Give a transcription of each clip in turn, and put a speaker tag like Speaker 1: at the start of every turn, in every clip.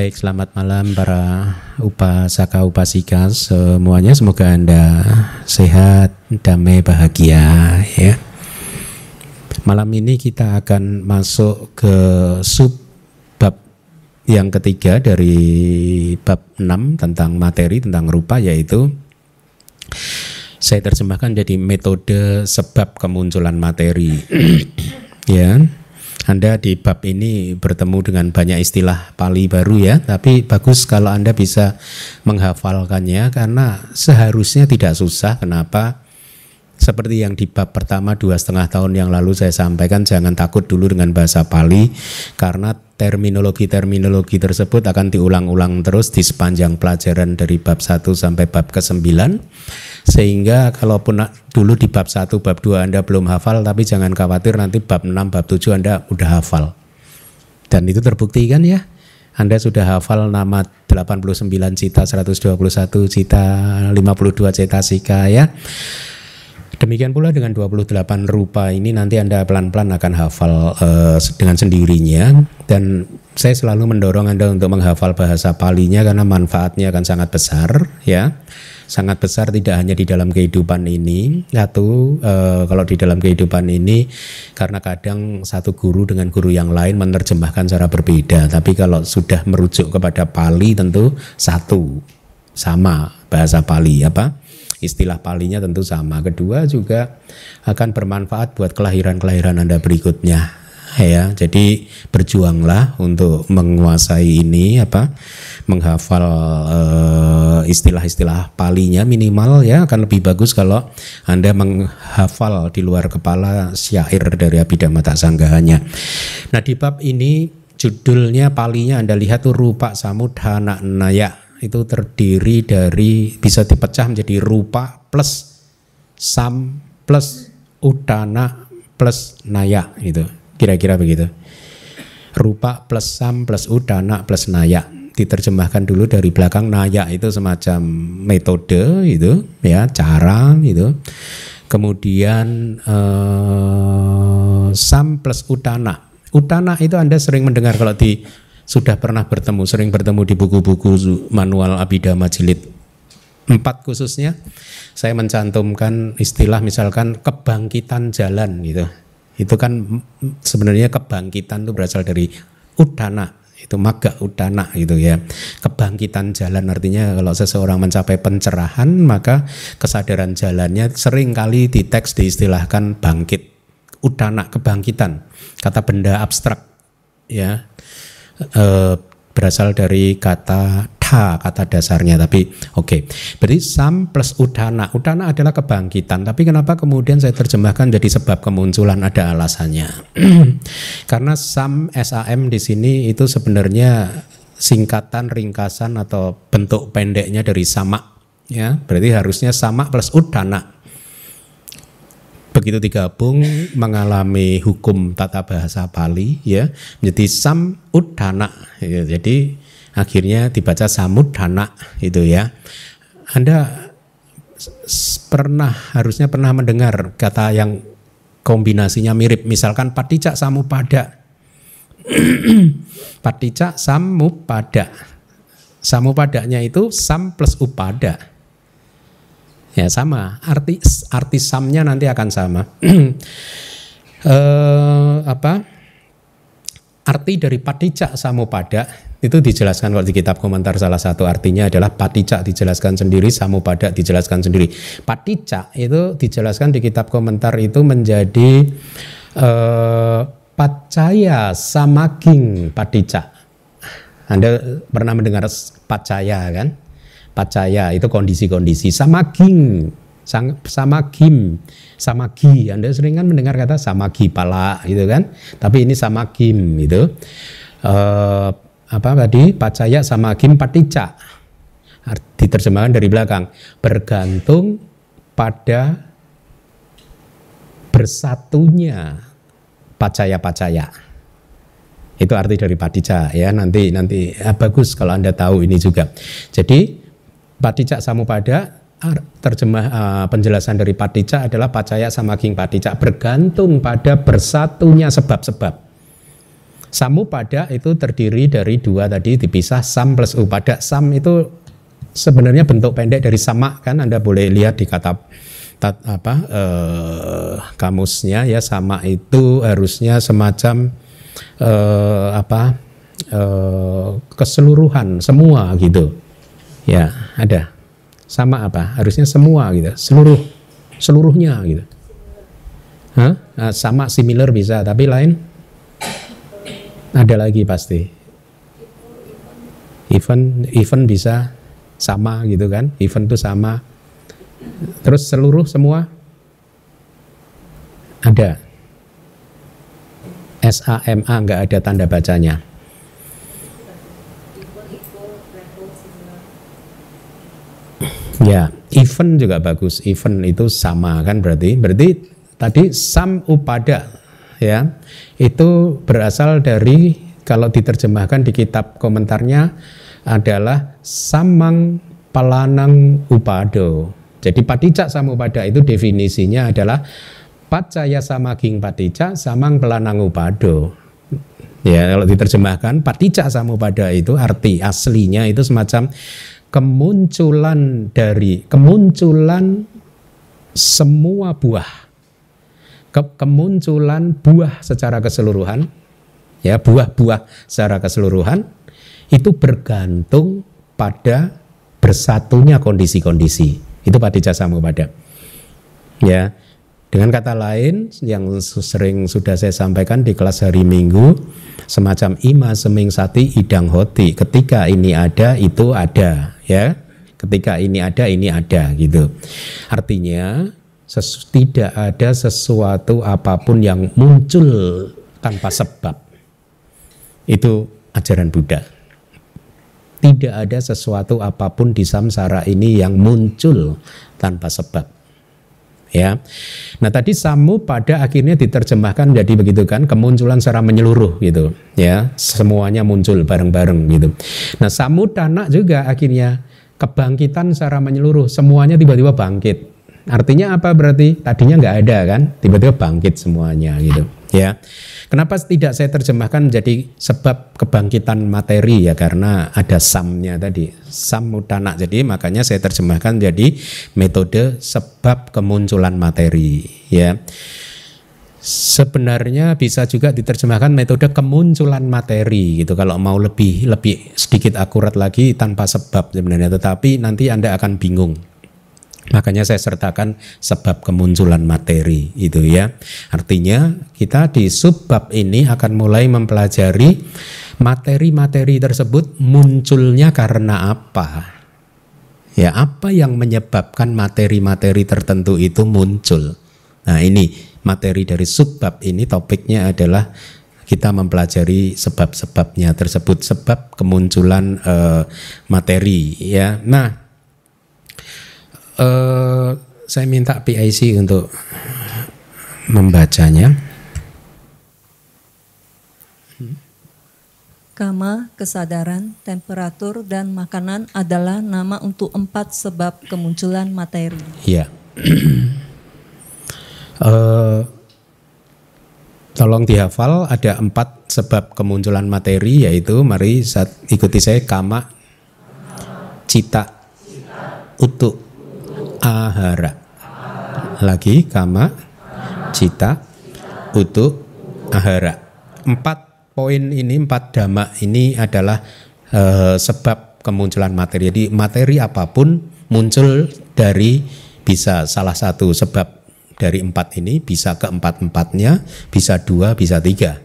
Speaker 1: Baik, selamat malam para upasaka upasika semuanya. Semoga Anda sehat, damai, bahagia ya. Malam ini kita akan masuk ke sub bab yang ketiga dari bab 6 tentang materi tentang rupa yaitu saya terjemahkan jadi metode sebab kemunculan materi. ya. Anda di bab ini bertemu dengan banyak istilah Pali baru ya, tapi bagus kalau Anda bisa menghafalkannya karena seharusnya tidak susah. Kenapa? Seperti yang di bab pertama dua setengah tahun yang lalu saya sampaikan, jangan takut dulu dengan bahasa Pali karena terminologi-terminologi tersebut akan diulang-ulang terus di sepanjang pelajaran dari bab 1 sampai bab ke-9 sehingga kalaupun dulu di bab 1, bab 2 Anda belum hafal tapi jangan khawatir nanti bab 6, bab 7 Anda udah hafal. Dan itu terbukti kan ya? Anda sudah hafal nama 89 cita, 121 cita, 52 cetasika ya. Demikian pula dengan 28 rupa ini nanti Anda pelan-pelan akan hafal uh, dengan sendirinya. Dan saya selalu mendorong Anda untuk menghafal bahasa palinya karena manfaatnya akan sangat besar ya. Sangat besar tidak hanya di dalam kehidupan ini. Satu e, kalau di dalam kehidupan ini karena kadang satu guru dengan guru yang lain menerjemahkan cara berbeda. Tapi kalau sudah merujuk kepada Pali tentu satu sama bahasa Pali apa istilah palinya tentu sama. Kedua juga akan bermanfaat buat kelahiran-kelahiran Anda berikutnya. Ya jadi berjuanglah untuk menguasai ini apa menghafal uh, istilah-istilah palinya minimal ya. Akan lebih bagus kalau anda menghafal di luar kepala syair dari Abhidhamma Sanggahanya nah di bab ini judulnya palinya anda lihat tuh rupa samudhana naya itu terdiri dari bisa dipecah menjadi rupa plus sam plus udana plus naya itu Kira-kira begitu. Rupa plus sam plus udana plus naya. Diterjemahkan dulu dari belakang naya itu semacam metode itu ya cara itu kemudian eh, sam plus utana utana itu anda sering mendengar kalau di sudah pernah bertemu sering bertemu di buku-buku manual Abhidhamma jilid. Empat khususnya saya mencantumkan istilah misalkan kebangkitan jalan gitu. Itu kan sebenarnya kebangkitan itu berasal dari udana itu maga udana gitu ya. Kebangkitan jalan artinya kalau seseorang mencapai pencerahan maka kesadaran jalannya sering kali di teks diistilahkan bangkit. Udana kebangkitan. Kata benda abstrak ya e, berasal dari kata kata dasarnya. Tapi oke. Okay. berarti sam plus udana udana adalah kebangkitan. Tapi kenapa kemudian saya terjemahkan jadi sebab kemunculan? Ada alasannya. Karena sam sam di sini itu sebenarnya singkatan ringkasan atau bentuk pendeknya dari sama ya. Berarti harusnya sama plus udana begitu digabung mengalami hukum tata bahasa Bali ya. Menjadi sam udana ya, jadi akhirnya dibaca samudana itu ya. Anda pernah harusnya pernah mendengar kata yang kombinasinya mirip. Misalkan paticak samupada. Paticak samupada. Samupadanya itu sam plus upada ya sama arti arti samnya nanti akan sama eh, apa arti dari paticak samupada itu dijelaskan kalau di kitab komentar salah satu artinya adalah patica dijelaskan sendiri, samupada dijelaskan sendiri. Patica itu dijelaskan di kitab komentar itu menjadi uh, pacaya samaging patica. Anda pernah mendengar pacaya kan? Pacaya itu kondisi-kondisi. Samaging samagim samagi Anda sering kan mendengar kata samagi pala gitu kan? Tapi ini samagim itu uh, apa tadi? Pacaya sama kim patica diterjemahkan dari belakang. Bergantung pada bersatunya. Pacaya-pacaya itu arti dari patica ya. Nanti nanti ya, bagus kalau anda tahu ini juga. Jadi patica samupada terjemah uh, penjelasan dari patica adalah pacaya sama king patica bergantung pada bersatunya sebab-sebab Samu pada itu terdiri dari dua tadi dipisah sam plus upada. Sam itu sebenarnya bentuk pendek dari sama kan Anda boleh lihat di kata tat, apa eh, kamusnya ya sama itu harusnya semacam eh, apa eh, keseluruhan semua gitu. Ya, ada. Sama apa? Harusnya semua gitu. Seluruh seluruhnya gitu. Hah? Nah, sama similar bisa, tapi lain ada lagi pasti. Event event bisa sama gitu kan? Event itu sama. Terus seluruh semua ada. S A M A nggak ada tanda bacanya. Ya, event juga bagus. Event itu sama kan berarti. Berarti tadi sam upada ya. Itu berasal dari kalau diterjemahkan di kitab komentarnya adalah samang pelanang upado. Jadi patijak samupada itu definisinya adalah pacaya sama ging patijak samang pelanang upado. Ya, kalau diterjemahkan patijak samupada itu arti aslinya itu semacam kemunculan dari kemunculan semua buah. Ke, kemunculan buah secara keseluruhan ya buah-buah secara keseluruhan itu bergantung pada bersatunya kondisi-kondisi. Itu patija samupada ya dengan kata lain yang sering sudah saya sampaikan di kelas hari Minggu semacam ima seming sati idang hoti. Ketika ini ada itu ada ya. Ketika ini ada ini ada gitu. Artinya tidak ada sesuatu apa pun yang muncul tanpa sebab. Itu ajaran Buddha. Tidak ada sesuatu apa pun di samsara ini yang muncul tanpa sebab ya. Nah tadi samu pada akhirnya diterjemahkan jadi begitu kan kemunculan secara menyeluruh gitu ya semuanya muncul bareng-bareng gitu. Nah samu dana juga akhirnya kebangkitan secara menyeluruh semuanya tiba-tiba bangkit. Artinya apa berarti tadinya nggak ada kan tiba-tiba bangkit semuanya gitu ya. Kenapa tidak saya terjemahkan menjadi sebab kebangkitan materi? Ya karena ada samnya tadi. Sam mutana jadi makanya saya terjemahkan jadi metode sebab kemunculan materi. Ya. Sebenarnya bisa juga diterjemahkan metode kemunculan materi gitu. Kalau mau lebih lebih sedikit akurat lagi tanpa sebab sebenarnya. Tetapi nanti Anda akan bingung Makanya saya sertakan sebab kemunculan materi itu ya. Artinya kita di subbab ini akan mulai mempelajari materi-materi tersebut munculnya karena apa. Ya, apa yang menyebabkan materi-materi tertentu itu muncul. Nah, ini materi dari subbab ini topiknya adalah kita mempelajari sebab-sebabnya tersebut sebab kemunculan uh, materi ya. Nah, uh, saya minta PIC untuk membacanya.
Speaker 2: Kama, kesadaran, temperatur, dan makanan adalah nama untuk empat sebab kemunculan materi.
Speaker 1: Iya. uh, tolong dihafal ada empat sebab kemunculan materi yaitu mari saat ikuti saya kama, cita, utuk, ahara. Lagi kama, cita, utuh, ahara. Empat poin ini, empat dhamma ini adalah uh, sebab kemunculan materi. Jadi materi apa pun muncul dari bisa salah satu sebab dari empat ini bisa keempat-empatnya, bisa dua, bisa tiga.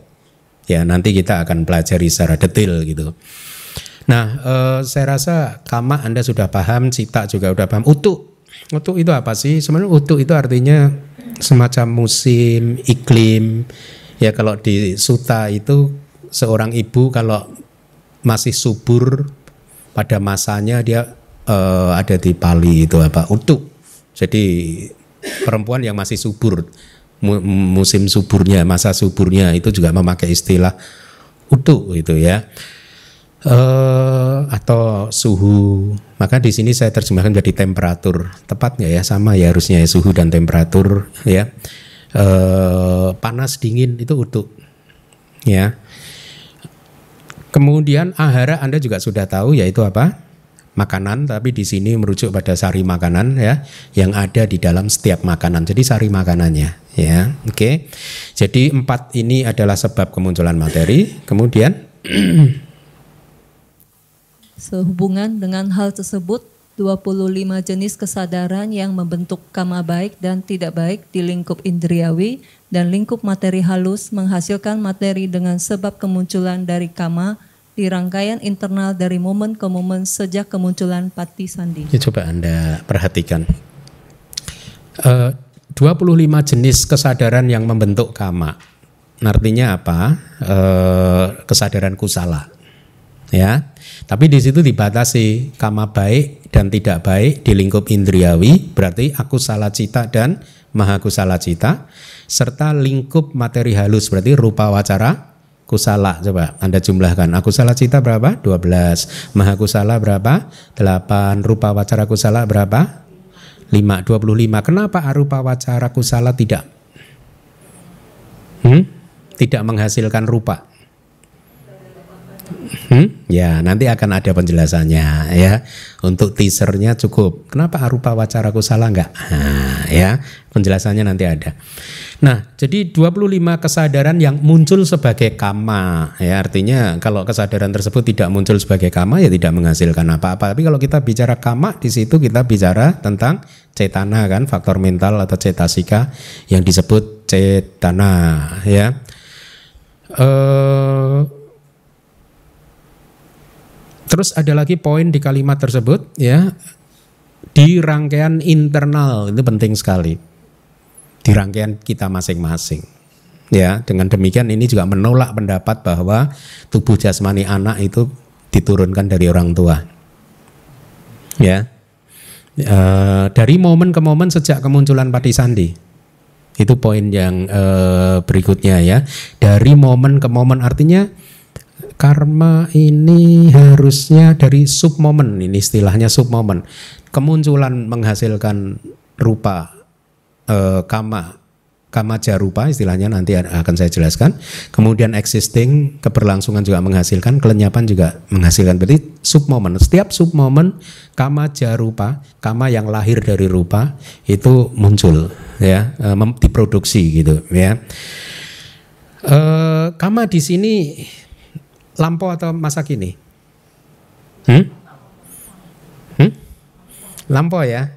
Speaker 1: Ya nanti kita akan pelajari secara detail gitu. Nah, eh, saya rasa kama Anda sudah paham, cita juga sudah paham, utuh Utuh itu apa sih? Sebenarnya utuh itu artinya semacam musim, iklim. Ya kalau di suta itu seorang ibu kalau masih subur pada masanya dia uh, ada di Pali itu apa? Utuh. Jadi perempuan yang masih subur musim suburnya, masa suburnya itu juga memakai istilah utuh itu ya uh, atau suhu. Maka di sini saya terjemahkan jadi temperatur. Tepat nggak ya? Sama ya harusnya ya suhu dan temperatur ya. Uh, panas dingin itu utuh. Ya. Kemudian ahara Anda juga sudah tahu yaitu apa? Makanan, tapi di sini merujuk pada sari makanan ya yang ada di dalam setiap makanan. Jadi sari makanannya ya. Oke. Jadi empat ini adalah sebab kemunculan materi. Kemudian
Speaker 2: sehubungan dengan hal tersebut 25 jenis kesadaran yang membentuk kama baik dan tidak baik di lingkup indriawi dan lingkup materi halus menghasilkan materi dengan sebab kemunculan dari kama di rangkaian internal dari momen ke momen sejak kemunculan pati sandi.
Speaker 1: Ya, coba Anda perhatikan. Eh, uh, 25 jenis kesadaran yang membentuk kama. Artinya apa? Uh, kesadaran kusala. Ya. Tapi di situ dibatasi kama baik dan tidak baik di lingkup indriawi, berarti aku salah cita dan maha kusala cita, serta lingkup materi halus, berarti rupa wacara kusala. Coba Anda jumlahkan. Aku salah cita berapa? 12. Maha kusala berapa? 8. Rupa wacara kusala berapa? 5. 25. Kenapa arupa wacara kusala tidak? Hmm? Tidak menghasilkan rupa. Hmm? Ya, nanti akan ada penjelasannya ya. Untuk teasernya cukup. Kenapa arupa wacaraku salah enggak? Nah, ya, penjelasannya nanti ada. Nah, jadi 25 kesadaran yang muncul sebagai kama ya artinya kalau kesadaran tersebut tidak muncul sebagai kama ya tidak menghasilkan apa-apa. Tapi kalau kita bicara kama di situ kita bicara tentang cetana kan, faktor mental atau cetasika yang disebut cetana ya. Eh Terus ada lagi poin di kalimat tersebut ya di rangkaian internal itu penting sekali. Di rangkaian kita masing-masing. Ya, dengan demikian ini juga menolak pendapat bahwa tubuh jasmani anak itu diturunkan dari orang tua. Ya. E, dari momen ke momen sejak kemunculan pati sandi. Itu poin yang e, berikutnya ya. Dari momen ke momen artinya karma ini harusnya dari sub momen ini istilahnya sub momen kemunculan menghasilkan rupa eh, kama kama jarupa istilahnya nanti akan saya jelaskan. Kemudian existing keberlangsungan juga menghasilkan kelenyapan juga menghasilkan. Berarti sub momen setiap sub momen kama jarupa kama yang lahir dari rupa itu muncul ya eh, diproduksi gitu ya. Eh, kama di sini lampau atau masa kini? Hmm? Hmm? Lampau ya.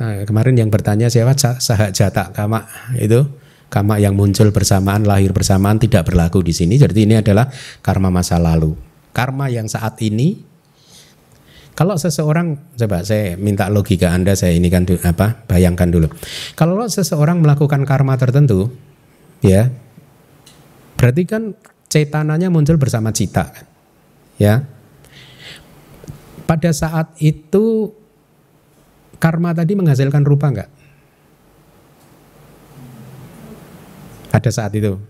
Speaker 1: Nah, kemarin yang bertanya siapa sahak jata kama itu kama yang muncul bersamaan lahir bersamaan tidak berlaku di sini. Jadi ini adalah karma masa lalu. Karma yang saat ini kalau seseorang coba saya minta logika Anda saya ini kan apa bayangkan dulu. Kalau seseorang melakukan karma tertentu ya berarti kan cetananya muncul bersama cita. Ya. Pada saat itu karma tadi menghasilkan rupa enggak? Pada saat itu.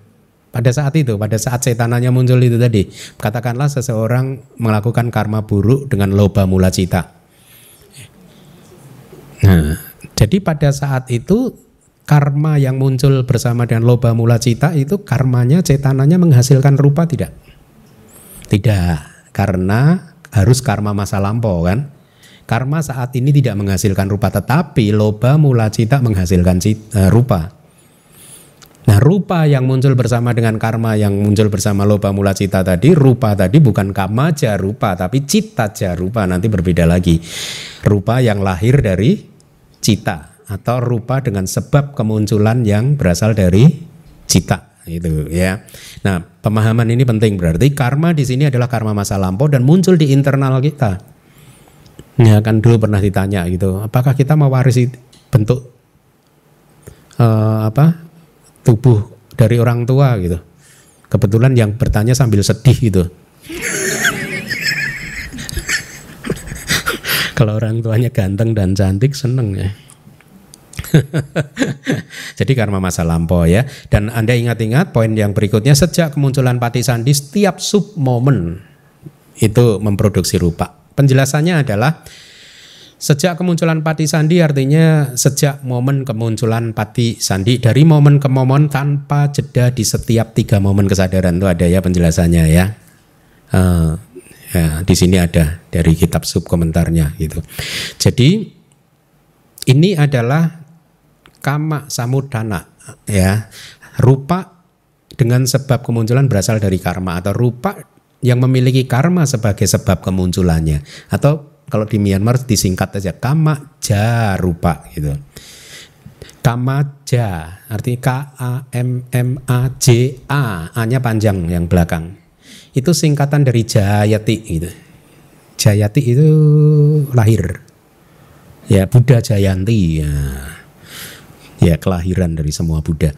Speaker 1: Pada saat itu, pada saat cetananya muncul itu tadi, katakanlah seseorang melakukan karma buruk dengan loba mula cita. Nah, jadi pada saat itu karma yang muncul bersama dengan loba mula cita itu karmanya cetananya menghasilkan rupa tidak? Tidak, karena harus karma masa lampau kan. Karma saat ini tidak menghasilkan rupa tetapi loba mula cita menghasilkan cita, uh, rupa. Nah rupa yang muncul bersama dengan karma yang muncul bersama loba mula cita tadi Rupa tadi bukan kama rupa tapi cita rupa nanti berbeda lagi Rupa yang lahir dari cita atau rupa dengan sebab kemunculan yang berasal dari cita itu ya. Nah, pemahaman ini penting berarti karma di sini adalah karma masa lampau dan muncul di internal kita. Ya kan dulu pernah ditanya gitu, apakah kita mewarisi bentuk uh, apa tubuh dari orang tua gitu. Kebetulan yang bertanya sambil sedih gitu. Kalau orang tuanya ganteng dan cantik seneng ya. Jadi karma masa lampau ya. Dan Anda ingat-ingat poin yang berikutnya sejak kemunculan pati sandi setiap sub momen itu memproduksi rupa. Penjelasannya adalah Sejak kemunculan pati sandi artinya sejak momen kemunculan pati sandi dari momen ke momen tanpa jeda di setiap tiga momen kesadaran itu ada ya penjelasannya ya. Uh, ya, di sini ada dari kitab sub komentarnya gitu. Jadi ini adalah kama samudana ya rupa dengan sebab kemunculan berasal dari karma atau rupa yang memiliki karma sebagai sebab kemunculannya atau kalau di Myanmar disingkat aja kama ja rupa gitu. Kama ja artinya K A M M A J A A-nya panjang yang belakang. Itu singkatan dari Jayati gitu. Jayati itu lahir. Ya Buddha Jayanti ya. Ya kelahiran dari semua Buddha.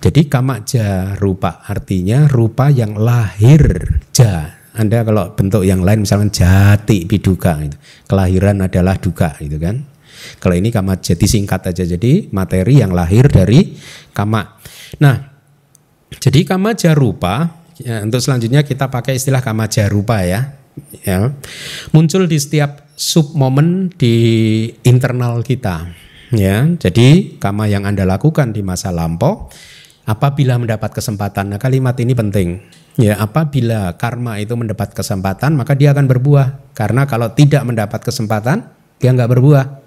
Speaker 1: Jadi kamaja rupa artinya rupa yang lahir ja. Anda kalau bentuk yang lain misalnya jati biduka itu. Kelahiran adalah duka itu kan. Kalau ini kamaja disingkat aja jadi materi yang lahir dari kama. Nah, jadi kamaja rupa ya, untuk selanjutnya kita pakai istilah kamaja rupa ya. Ya. Muncul di setiap sub momen di internal kita. Ya, jadi kama yang Anda lakukan di masa lampau apabila mendapat kesempatan. Nah, kalimat ini penting. Ya, apabila karma itu mendapat kesempatan, maka dia akan berbuah. Karena kalau tidak mendapat kesempatan, dia nggak berbuah.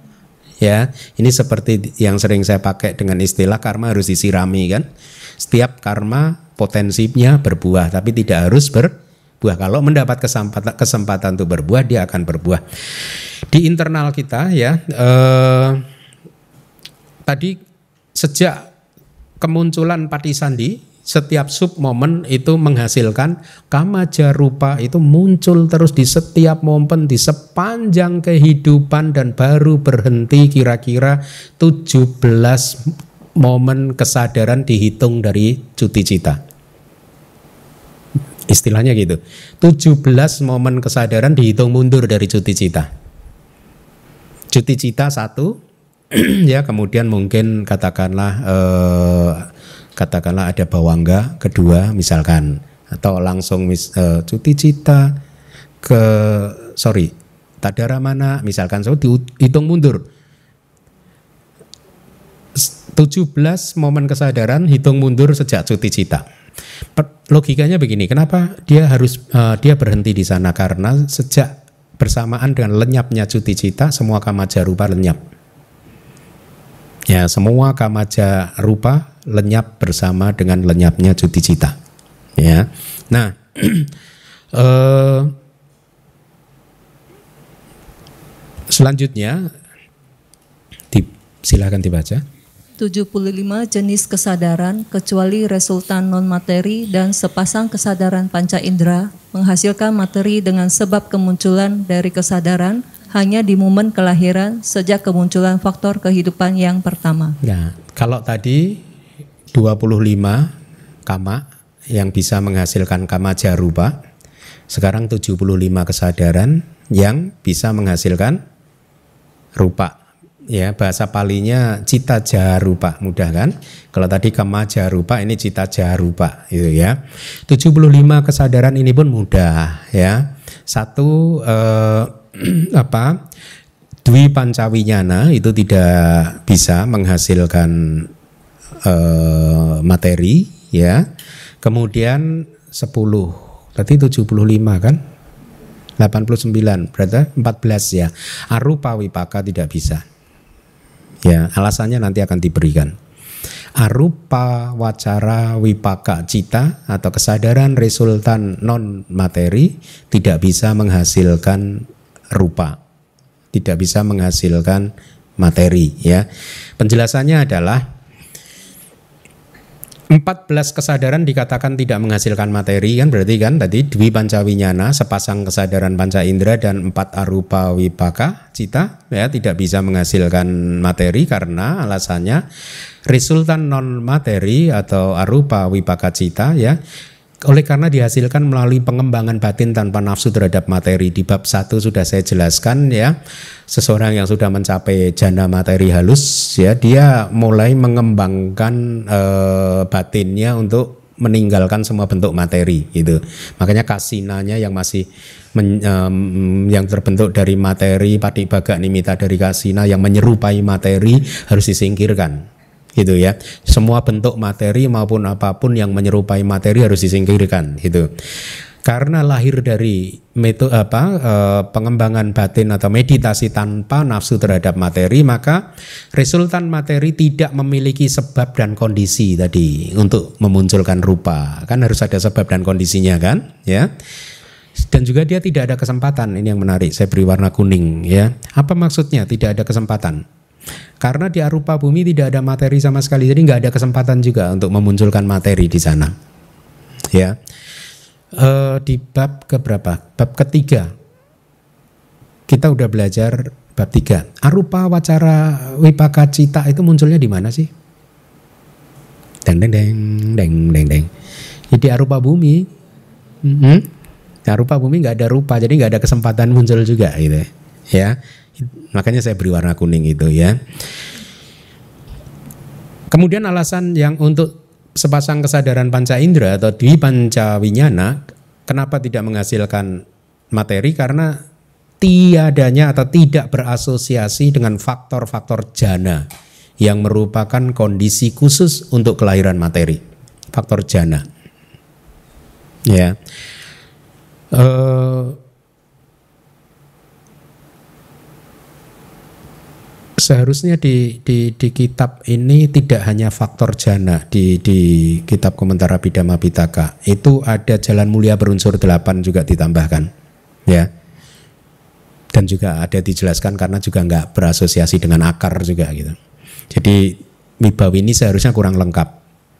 Speaker 1: Ya, ini seperti yang sering saya pakai dengan istilah karma harus disirami kan. Setiap karma potensinya berbuah, tapi tidak harus berbuah. Kalau mendapat kesempatan kesempatan untuk berbuah, dia akan berbuah. Di internal kita ya, eh, tadi sejak kemunculan pati sandi setiap sub momen itu menghasilkan kamaja rupa itu muncul terus di setiap momen di sepanjang kehidupan dan baru berhenti kira-kira 17 momen kesadaran dihitung dari cuti cita. Istilahnya gitu. 17 momen kesadaran dihitung mundur dari cuti cita. Cuti cita satu, ya kemudian mungkin katakanlah eh, katakanlah ada bawangga kedua misalkan. Atau langsung mis, eh, cuti cita ke sorry tadara mana misalkan. So dihitung mundur. 17 momen kesadaran hitung mundur sejak cuti cita. Logikanya begini kenapa dia harus uh, dia berhenti di sana? Karena sejak bersamaan dengan lenyapnya cuti cita semua kamaja rupa lenyap Ya, semua kamaja rupa lenyap bersama dengan lenyapnya cuti cita. Ya. Nah, eh, selanjutnya di, silakan dibaca.
Speaker 2: 75 jenis kesadaran kecuali resultan non materi dan sepasang kesadaran panca indera menghasilkan materi dengan sebab kemunculan dari kesadaran hanya di momen kelahiran sejak kemunculan faktor kehidupan yang pertama.
Speaker 1: Nah, kalau tadi 25 kama yang bisa menghasilkan kama jarupa, sekarang 75 kesadaran yang bisa menghasilkan rupa. Ya, bahasa palinya cita jarupa, mudah kan? Kalau tadi kama jarupa ini cita jarupa itu ya. 75 kesadaran ini pun mudah ya. Satu eh, apa Dwi Pancawinyana itu tidak bisa menghasilkan uh, materi ya. Kemudian 10 berarti 75 kan? 89 berarti 14 ya. Arupa wipaka tidak bisa. Ya, alasannya nanti akan diberikan. Arupa wacara wipaka cita atau kesadaran resultan non materi tidak bisa menghasilkan rupa, tidak bisa menghasilkan materi ya. Penjelasannya adalah 14 kesadaran dikatakan tidak menghasilkan materi kan berarti kan tadi dwi pancawinyana sepasang kesadaran panca indera dan empat arupa wipaka cita ya tidak bisa menghasilkan materi karena alasannya resultan non materi atau arupa wipaka cita ya oleh karena dihasilkan melalui pengembangan batin tanpa nafsu terhadap materi. Di bab satu sudah saya jelaskan ya. Seseorang yang sudah mencapai jana materi halus ya dia mulai mengembangkan e, batinnya untuk meninggalkan semua bentuk materi gitu. Makanya kasinanya yang masih men, e, yang terbentuk dari materi padik baga nimita dari kasina yang menyerupai materi harus disingkirkan gitu ya. Semua bentuk materi maupun apa pun yang menyerupai materi harus disingkirkan gitu. karena lahir dari metode apa eh, pengembangan batin atau meditasi tanpa nafsu terhadap materi maka resultan materi tidak memiliki sebab dan kondisi tadi untuk memunculkan rupa. Kan harus ada sebab dan kondisinya kan ya. Dan juga dia tidak ada kesempatan. Ini yang menarik. Saya beri warna kuning ya. Apa maksudnya tidak ada kesempatan karena di arupa bumi tidak ada materi sama sekali jadi nggak ada kesempatan juga untuk memunculkan materi di sana ya uh, di bab keberapa? Bab ketiga. Kita udah belajar bab tiga. Arupa wacara wipaka cita itu munculnya di mana sih? Deng deng deng deng deng deng. Jadi arupa bumi. Mm -hmm. Arupa bumi nggak ada rupa, jadi nggak ada kesempatan muncul juga gitu ya. Makanya saya beri warna kuning itu ya. Kemudian alasan yang untuk sepasang kesadaran panca indera atau di panca winyana kenapa tidak menghasilkan materi? Karena tiadanya atau tidak berasosiasi dengan faktor-faktor jana yang merupakan kondisi khusus untuk kelahiran materi. Faktor jana. Ya. Uh, seharusnya di, di, di kitab ini tidak hanya faktor jana di, di kitab komentar Abhidhamma Pitaka. Itu ada jalan mulia berunsur delapan juga ditambahkan ya. Dan juga ada dijelaskan karena juga nggak berasosiasi dengan akar juga gitu. Jadi wibawi ini seharusnya kurang lengkap.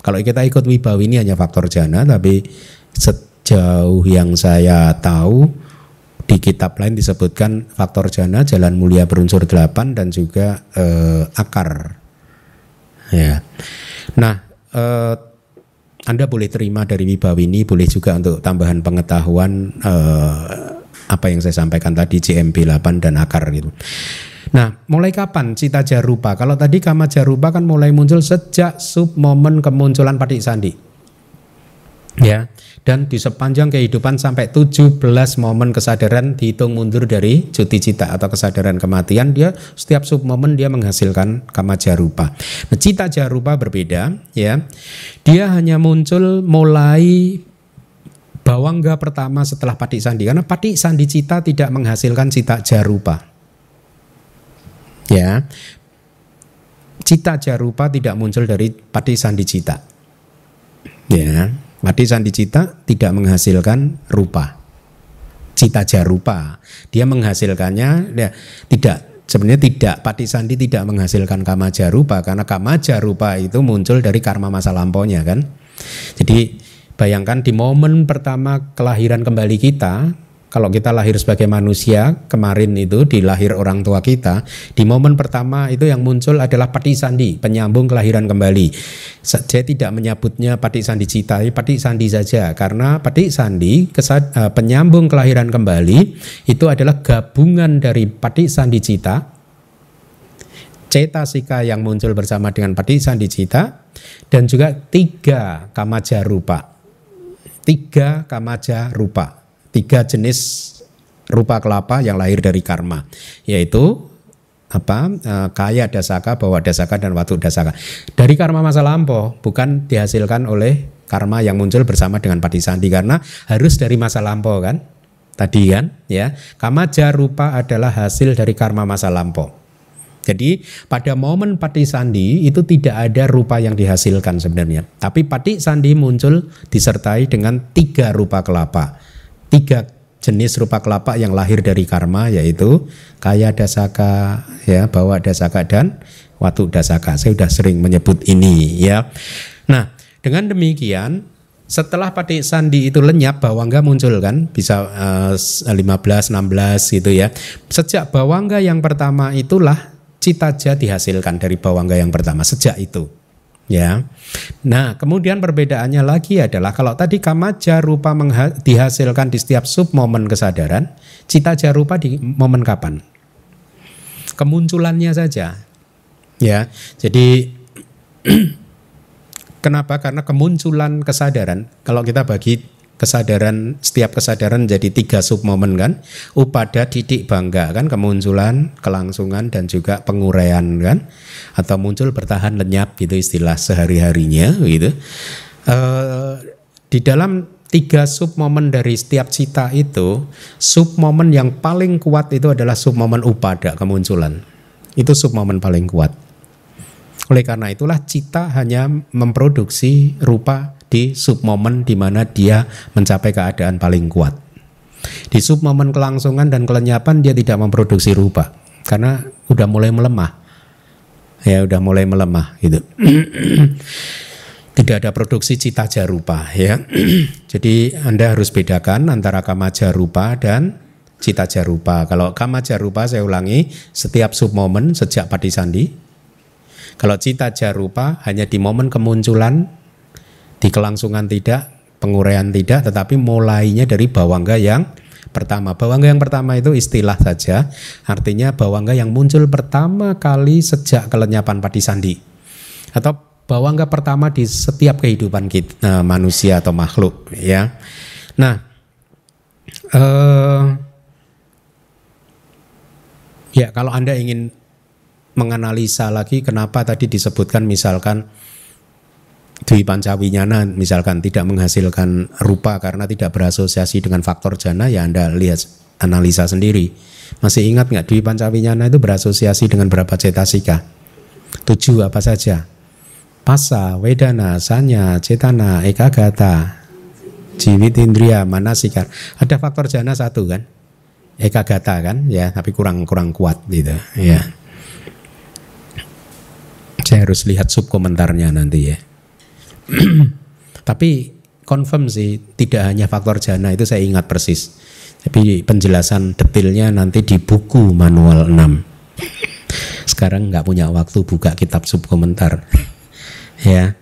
Speaker 1: Kalau kita ikut wibawi ini hanya faktor jana tapi sejauh yang saya tahu di kitab lain disebutkan faktor jana jalan mulia berunsur delapan dan juga eh, akar ya nah eh, anda boleh terima dari Wibawini boleh juga untuk tambahan pengetahuan eh, apa yang saya sampaikan tadi CMP 8 dan akar gitu Nah, mulai kapan cita jarupa? Kalau tadi kama jarupa kan mulai muncul sejak sub momen kemunculan patik sandi. Ya dan di sepanjang kehidupan sampai 17 momen kesadaran dihitung mundur dari cuti cita atau kesadaran kematian dia setiap sub momen dia menghasilkan kama jarupa. Nah, cita jarupa berbeda ya. Dia hanya muncul mulai bawangga pertama setelah patik sandi karena patik sandi cita tidak menghasilkan cita jarupa. Ya. Cita jarupa tidak muncul dari patik sandi cita. Ya, Mati sandi cita tidak menghasilkan rupa. Cita jarupa. Dia menghasilkannya ya, tidak sebenarnya tidak pati sandi tidak menghasilkan kama jarupa karena kama jarupa itu muncul dari karma masa lampaunya kan. Jadi bayangkan di momen pertama kelahiran kembali kita kalau kita lahir sebagai manusia kemarin itu di lahir orang tua kita di momen pertama itu yang muncul adalah pati sandi penyambung kelahiran kembali. Saya tidak menyebutnya pati sandi cita pati sandi saja. Karena pati sandi kesad, uh, penyambung kelahiran kembali itu adalah gabungan dari pati sandi cita cetasika yang muncul bersama dengan pati sandi cita dan juga tiga kamaja rupa tiga kamaja rupa tiga jenis rupa kelapa yang lahir dari karma yaitu apa e, kaya dasaka bawa dasaka dan watu dasaka. Dari karma masa lampau bukan dihasilkan oleh karma yang muncul bersama dengan pati sandi karena harus dari masa lampau kan? Tadi kan? Ya. Kamaja rupa adalah hasil dari karma masa lampau. Jadi pada momen pati sandi itu tidak ada rupa yang dihasilkan sebenarnya. Tapi pati sandi muncul disertai dengan tiga rupa kelapa tiga jenis rupa kelapa yang lahir dari karma yaitu kaya dasaka ya bawa dasaka dan watu dasaka. Saya sudah sering menyebut ini ya. Nah dengan demikian setelah patik sandi itu lenyap bawangga muncul kan bisa uh, 15 16 gitu ya. Sejak bawangga yang pertama itulah citaja dihasilkan dari bawangga yang pertama sejak itu Ya. Nah, kemudian perbedaannya lagi adalah kalau tadi kamaja rupa dihasilkan di setiap sub momen kesadaran, cita jarupa di momen kapan? Kemunculannya saja. Ya. Jadi kenapa? Karena kemunculan kesadaran kalau kita bagi kesadaran setiap kesadaran jadi tiga sub momen kan upada didik bangga kan kemunculan kelangsungan dan juga penguraian kan atau muncul bertahan lenyap gitu istilah sehari harinya gitu e, di dalam tiga sub momen dari setiap cita itu, sub momen yang paling kuat itu adalah sub momen upada kemunculan. Itu sub momen paling kuat. Oleh karena itulah cita hanya memproduksi rupa di sub momen di mana dia mencapai keadaan paling kuat. Di sub momen kelangsungan dan kelenyapan dia tidak memproduksi rupa karena udah mulai melemah. Ya udah mulai melemah gitu. tidak ada produksi cita jarupa ya. Jadi Anda harus bedakan antara kama jarupa dan cita jarupa. Kalau kama jarupa saya ulangi setiap sub momen sejak pati sandi. Kalau cita jarupa hanya di momen kemunculan di kelangsungan tidak, penguraian tidak, tetapi mulainya dari bawangga yang pertama. Bawangga yang pertama itu istilah saja, artinya bawangga yang muncul pertama kali sejak kelenyapan pati sandi. Atau bawangga pertama di setiap kehidupan kita, uh, manusia atau makhluk ya. Nah, uh, ya kalau Anda ingin menganalisa lagi kenapa tadi disebutkan misalkan Dwi Pancawinyana misalkan tidak menghasilkan rupa karena tidak berasosiasi dengan faktor jana ya Anda lihat analisa sendiri. Masih ingat nggak Dwi Pancawinyana itu berasosiasi dengan berapa cetasika? Tujuh apa saja? Pasa, Wedana, Sanya, Cetana, Ekagata, Jiwit Indria, Manasikar. Ada faktor jana satu kan? Ekagata kan? Ya, tapi kurang kurang kuat gitu. Ya. Saya harus lihat sub komentarnya nanti ya. tapi confirm sih tidak hanya faktor jana itu saya ingat persis. Tapi penjelasan detailnya nanti di buku manual 6. Sekarang nggak punya waktu buka kitab sub komentar ya.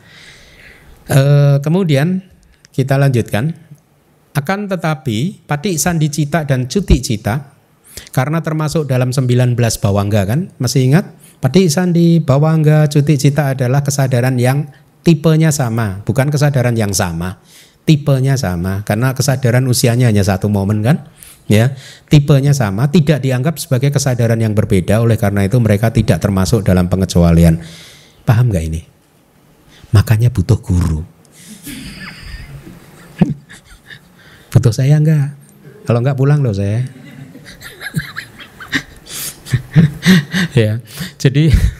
Speaker 1: E, kemudian kita lanjutkan. Akan tetapi pati sandi cita dan cuti cita karena termasuk dalam 19 bawangga kan masih ingat pati sandi bawangga cuti cita adalah kesadaran yang tipenya sama bukan kesadaran yang sama tipenya sama karena kesadaran usianya hanya satu momen kan ya tipenya sama tidak dianggap sebagai kesadaran yang berbeda oleh karena itu mereka tidak termasuk dalam pengecualian paham nggak ini makanya butuh guru. butuh saya enggak? Kalau enggak pulang loh saya. ya, jadi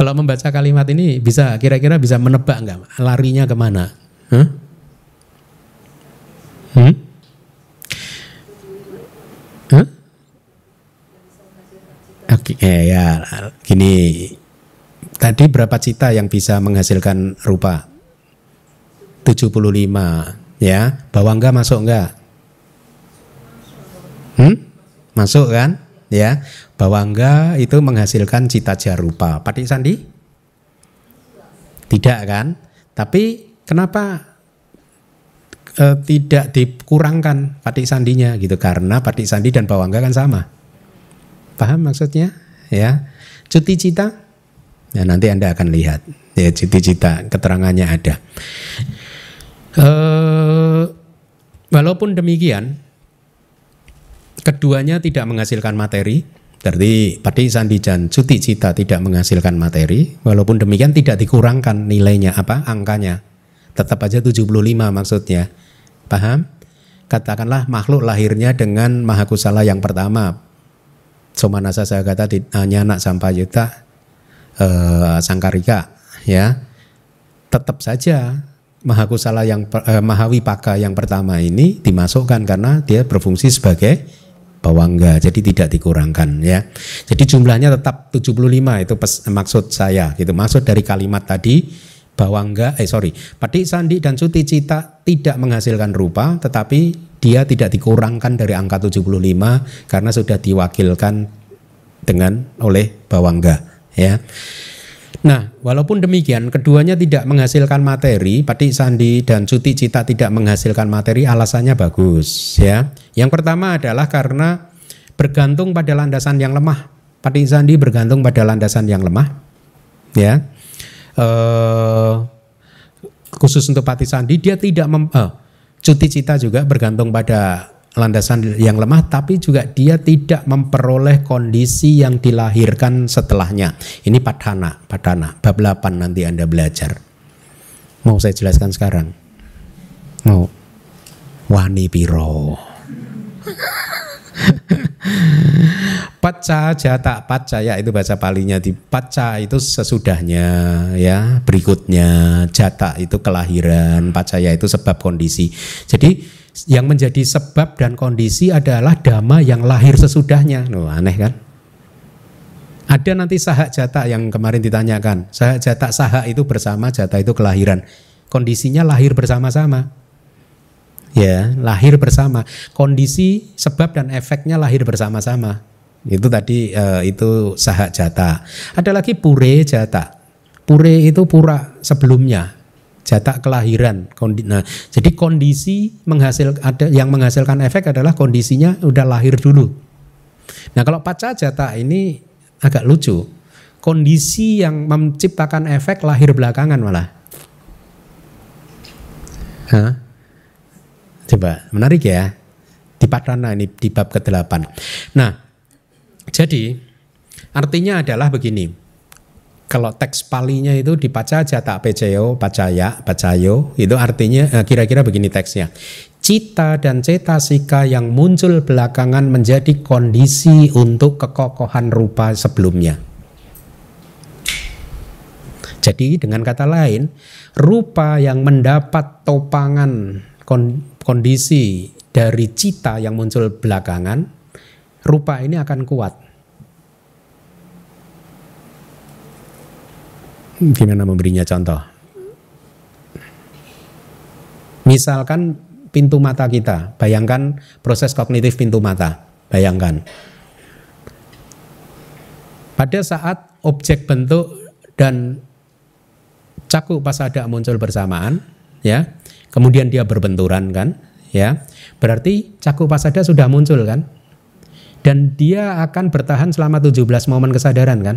Speaker 1: kalau membaca kalimat ini bisa kira-kira bisa menebak enggak larinya ke mana? Huh? Hmm? Huh? Oke, okay, ya gini Tadi berapa cita yang bisa menghasilkan rupa? 75 ya. Bawangga masuk enggak? Hmm? Masuk kan? Ya. Bawangga itu menghasilkan cita jarupa. Patik sandi? Tidak kan? Tapi kenapa e, tidak dikurangkan patik sandinya gitu? Karena patik sandi dan bawangga kan sama. Paham maksudnya? Ya. Cuti cita Ya, nanti Anda akan lihat ya cita-cita keterangannya ada. Uh, walaupun demikian, keduanya tidak menghasilkan materi, berarti pati sandi dan cuti cita tidak menghasilkan materi, walaupun demikian tidak dikurangkan nilainya apa angkanya. Tetap aja 75 maksudnya. Paham? Katakanlah makhluk lahirnya dengan mahakusala yang pertama. Somanasa saya kata hanya anak sampayuta eh, Sangkarika ya tetap saja Mahakusala yang eh, Mahawipaka yang pertama ini dimasukkan karena dia berfungsi sebagai bawangga jadi tidak dikurangkan ya. Jadi jumlahnya tetap 75 itu pes, maksud saya gitu. Maksud dari kalimat tadi bawangga eh sorry pati sandi dan suti cita tidak menghasilkan rupa tetapi dia tidak dikurangkan dari angka 75 karena sudah diwakilkan dengan oleh bawangga ya. Nah, walaupun demikian keduanya tidak menghasilkan materi, Pati Sandi dan Cuti Cita tidak menghasilkan materi, alasannya bagus ya. Yang pertama adalah karena bergantung pada landasan yang lemah. Pati Sandi bergantung pada landasan yang lemah. Ya. Eh, khusus untuk Pati Sandi dia tidak mem, eh, Cuti Cita juga bergantung pada landasan yang lemah tapi juga dia tidak memperoleh kondisi yang dilahirkan setelahnya. Ini padhana, padhana. Bab 8 nanti Anda belajar. Mau saya jelaskan sekarang? Oh. Wani piro. Paca jata ya itu bahasa palinya di paca itu sesudahnya ya berikutnya jata itu kelahiran ya itu sebab kondisi jadi yang menjadi sebab dan kondisi adalah dhamma yang lahir sesudahnya. Loh, aneh kan? Ada nanti sahak jata yang kemarin ditanyakan. Sahak jata sahak itu bersama jata itu kelahiran. Kondisinya lahir bersama-sama. Ya. Lahir bersama. Kondisi sebab dan efeknya lahir bersama-sama. Itu tadi uh, itu sahak jata ada lagi pure jata pure itu pura sebelumnya jata kelahiran nah jadi kondisi menghasil ada yang menghasilkan efek adalah kondisinya udah lahir dulu nah kalau paca jata ini agak lucu kondisi yang menciptakan efek lahir belakangan malah Hah? Coba, menarik ya. Di Padana ini di bab ke-8. Nah, jadi artinya adalah begini. Kalau teks palinya itu dibaca aja tak peceo, pacaya, pacayo, itu artinya eh, kira-kira begini teksnya. Cita dan cetasika yang muncul belakangan menjadi kondisi untuk kekokohan rupa sebelumnya. Jadi dengan kata lain, rupa yang mendapat topangan kondisi dari cita yang muncul belakangan, rupa ini akan kuat. Gimana memberinya contoh? Misalkan pintu mata kita, bayangkan proses kognitif pintu mata, bayangkan. Pada saat objek bentuk dan cakup pasada muncul bersamaan, ya, kemudian dia berbenturan kan, ya, berarti cakup pasada sudah muncul kan, dan dia akan bertahan selama 17 momen kesadaran kan,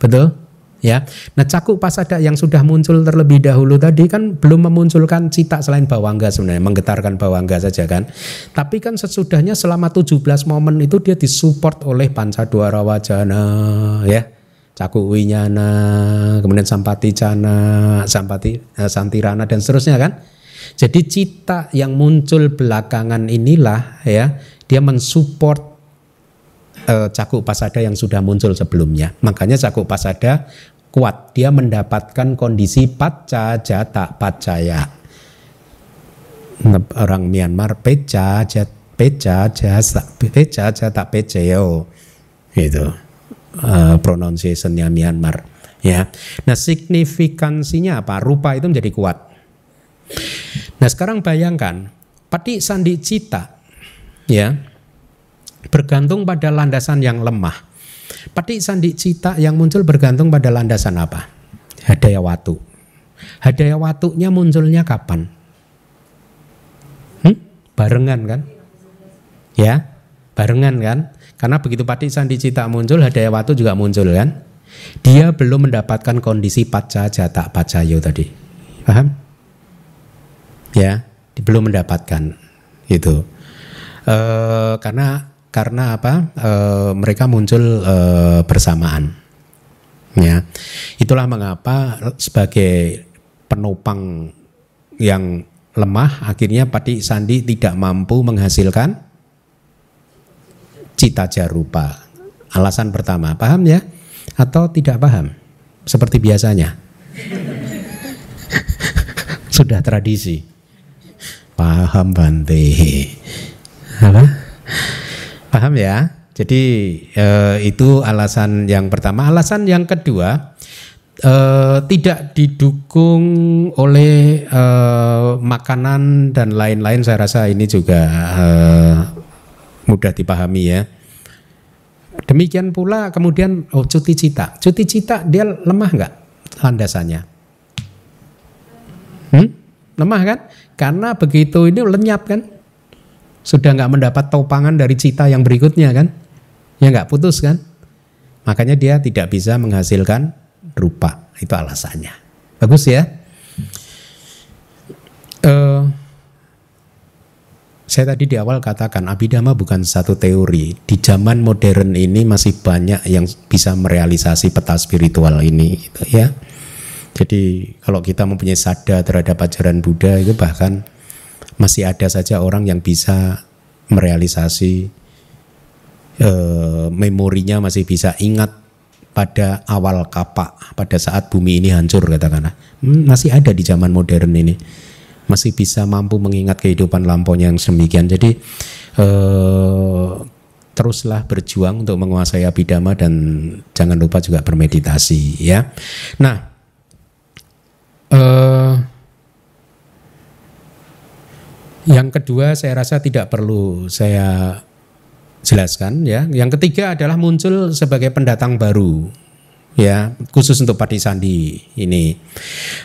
Speaker 1: betul? Ya, nah cakup pasada yang sudah muncul terlebih dahulu tadi kan belum memunculkan cita selain bawangga sebenarnya, menggetarkan bawangga saja kan. Tapi kan sesudahnya selama 17 momen itu dia disupport oleh panca dua wajana ya Caku Winyana, kemudian Sampati Cana, Sampati eh, Santirana dan seterusnya kan. Jadi cita yang muncul belakangan inilah ya, dia mensupport eh, cakup pasada yang sudah muncul sebelumnya. Makanya cakup pasada kuat, dia mendapatkan kondisi paca jata pacaya. Orang Myanmar peca jat peca jasa peca jata peceo gitu uh, pronunciationnya Myanmar ya. Nah signifikansinya apa? Rupa itu menjadi kuat. Nah sekarang bayangkan pati sandi cita ya bergantung pada landasan yang lemah. Pati sandi cita yang muncul bergantung pada landasan apa? Hadaya watu. Hadaya watunya munculnya kapan? Hmm? Barengan kan? Ya, barengan kan? Karena begitu Pati Sandi Cita muncul, Hadaya Watu juga muncul kan. Dia belum mendapatkan kondisi paca jata pacayo tadi. Paham? Ya, belum mendapatkan itu. E, karena karena apa? E, mereka muncul e, bersamaan. Ya. Itulah mengapa sebagai penopang yang lemah akhirnya Pati Sandi tidak mampu menghasilkan cita jarupa. Alasan pertama, paham ya? Atau tidak paham? Seperti biasanya. Sudah tradisi. Paham Bante. Apa? Paham ya? Jadi eh, itu alasan yang pertama. Alasan yang kedua, eh, tidak didukung oleh eh, makanan dan lain-lain. Saya rasa ini juga eh, mudah dipahami ya. Demikian pula kemudian oh cuti cita. Cuti cita dia lemah nggak landasannya? Hmm? Lemah kan? Karena begitu ini lenyap kan? Sudah nggak mendapat topangan dari cita yang berikutnya kan? Ya nggak putus kan? Makanya dia tidak bisa menghasilkan rupa. Itu alasannya. Bagus ya. Uh, saya tadi di awal katakan abidama bukan satu teori. Di zaman modern ini masih banyak yang bisa merealisasi peta spiritual ini gitu ya. Jadi kalau kita mempunyai sada terhadap ajaran Buddha itu bahkan Masih ada saja orang yang bisa merealisasi eh, memorinya masih bisa ingat pada awal kapak, pada saat bumi ini hancur katakanlah. Hmm, masih ada di zaman modern ini. Masih bisa mampu mengingat kehidupan lampaunya yang semikian. Jadi eh, teruslah berjuang untuk menguasai abidama dan jangan lupa juga bermeditasi ya. Nah, eh, yang kedua saya rasa tidak perlu saya jelaskan ya. Yang ketiga adalah muncul sebagai pendatang baru ya khusus untuk Pati Sandi ini.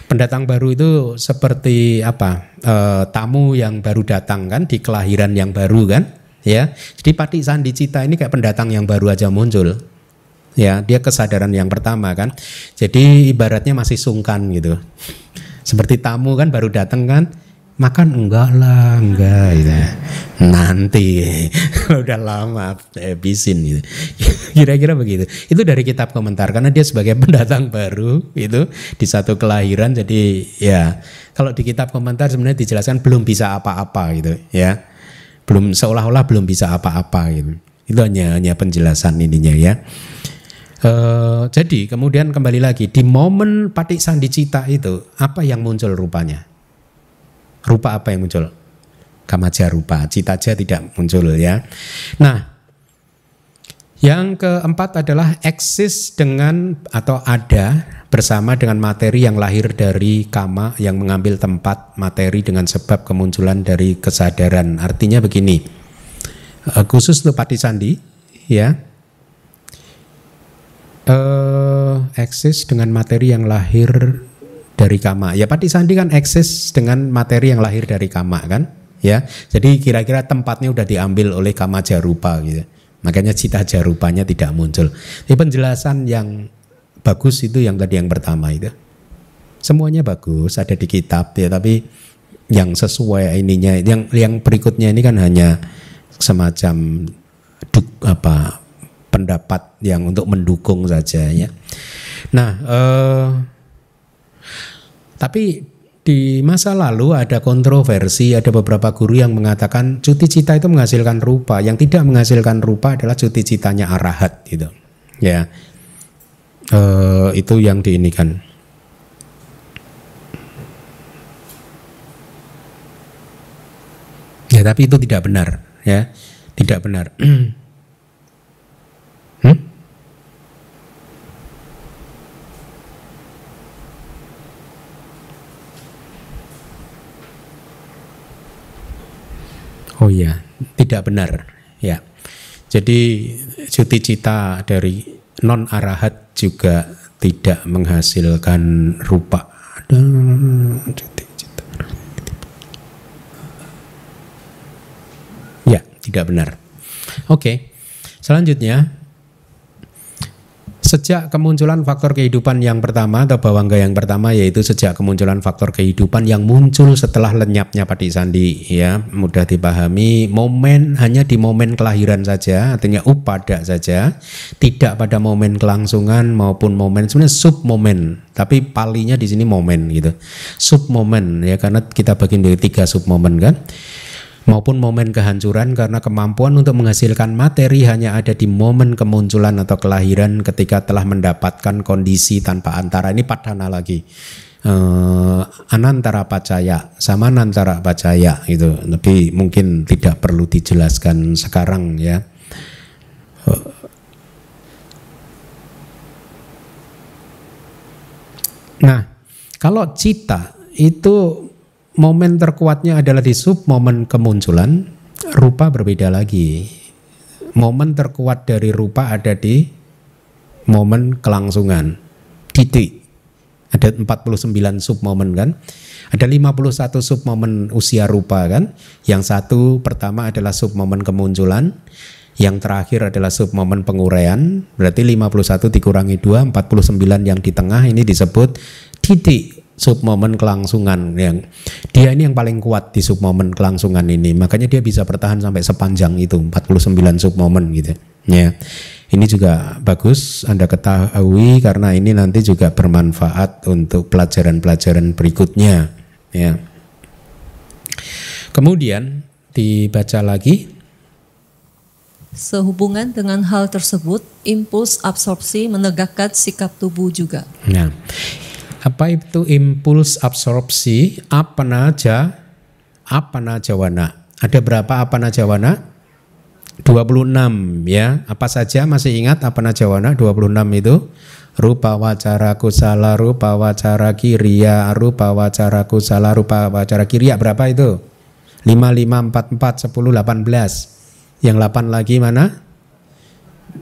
Speaker 1: Pendatang baru itu seperti apa? E, tamu yang baru datang kan di kelahiran yang baru kan ya. Jadi Pati Sandi Cita ini kayak pendatang yang baru aja muncul ya. Dia kesadaran yang pertama kan. Jadi ibaratnya masih sungkan gitu. Seperti tamu kan baru datang kan makan enggak lah enggak gitu nanti udah lama habisin gitu. Kira-kira begitu. Itu dari kitab komentar karena dia sebagai pendatang baru itu di satu kelahiran jadi ya kalau di kitab komentar sebenarnya dijelaskan belum bisa apa-apa gitu ya. Belum seolah-olah belum bisa apa-apa gitu. Itu hanya hanya penjelasan ininya ya. Uh, jadi kemudian kembali lagi di momen patik sandi cita itu apa yang muncul rupanya? Rupa apa yang muncul? Kamaja rupa, citaja tidak muncul ya. Nah, yang keempat adalah eksis dengan atau ada bersama dengan materi yang lahir dari kama yang mengambil tempat materi dengan sebab kemunculan dari kesadaran. Artinya begini, eh, khusus untuk Pati Sandi, ya, eh, eksis dengan materi yang lahir dari kama. Ya Pati Sandi kan eksis dengan materi yang lahir dari kama kan, ya. Jadi kira-kira tempatnya udah diambil oleh kama jarupa gitu. Makanya cita jarupanya tidak muncul. Ini penjelasan yang bagus itu yang tadi yang pertama itu. Semuanya bagus ada di kitab ya, tapi yang sesuai ininya yang yang berikutnya ini kan hanya semacam duk, apa pendapat yang untuk mendukung saja ya. Nah, eh, tapi di masa lalu ada kontroversi, ada beberapa guru yang mengatakan cuti cita itu menghasilkan rupa, yang tidak menghasilkan rupa adalah cuti citanya arahat gitu. Ya, e, itu yang diinikan. Ya, tapi itu tidak benar, ya, tidak benar. Oh iya, tidak benar. Ya. Jadi cuti cita dari non arahat juga tidak menghasilkan rupa. Ya, tidak benar. Oke. Selanjutnya Sejak kemunculan faktor kehidupan yang pertama atau bawangga yang pertama yaitu sejak kemunculan faktor kehidupan yang muncul setelah lenyapnya padi sandi ya mudah dipahami. Momen hanya di momen kelahiran saja artinya upada saja. Tidak pada momen kelangsungan maupun momen sebenarnya sub momen tapi palinya di sini momen gitu. Sub momen ya karena kita bagi dari tiga sub momen kan maupun momen kehancuran karena kemampuan untuk menghasilkan materi hanya ada di momen kemunculan atau kelahiran ketika telah mendapatkan kondisi tanpa antara. Ini padana lagi. Uh, anantara pacaya sama anantara pacaya itu tapi mungkin tidak perlu dijelaskan sekarang ya. Nah kalau cita itu momen terkuatnya adalah di sub momen kemunculan, rupa berbeda lagi. Momen terkuat dari rupa ada di momen kelangsungan, titik. Ada 49 sub momen kan. Ada 51 sub momen usia rupa kan. Yang satu pertama adalah sub momen kemunculan. Yang terakhir adalah sub momen penguraian. Berarti 51 dikurangi 2, 49 yang di tengah ini disebut titik sub momen kelangsungan yang dia ini yang paling kuat di sub momen kelangsungan ini. Makanya dia bisa bertahan sampai sepanjang itu 49 sub momen gitu ya. Ini juga bagus Anda ketahui karena ini nanti juga bermanfaat untuk pelajaran-pelajaran berikutnya ya. Kemudian dibaca lagi.
Speaker 2: Sehubungan dengan hal tersebut, impuls absorpsi menegakkan sikap tubuh juga.
Speaker 1: Nah, apa itu impuls absorpsi? Apa naja? Apa najawana? Ada berapa apa najawana? 26 ya. Apa saja masih ingat apa najawana 26 itu? Rupa wacara kusala, rupa wacara kiriya, rupa wacara kusala, rupa wacara kiriya berapa itu? 5, 5, 4, 4, 10, 18 yang 8 lagi mana?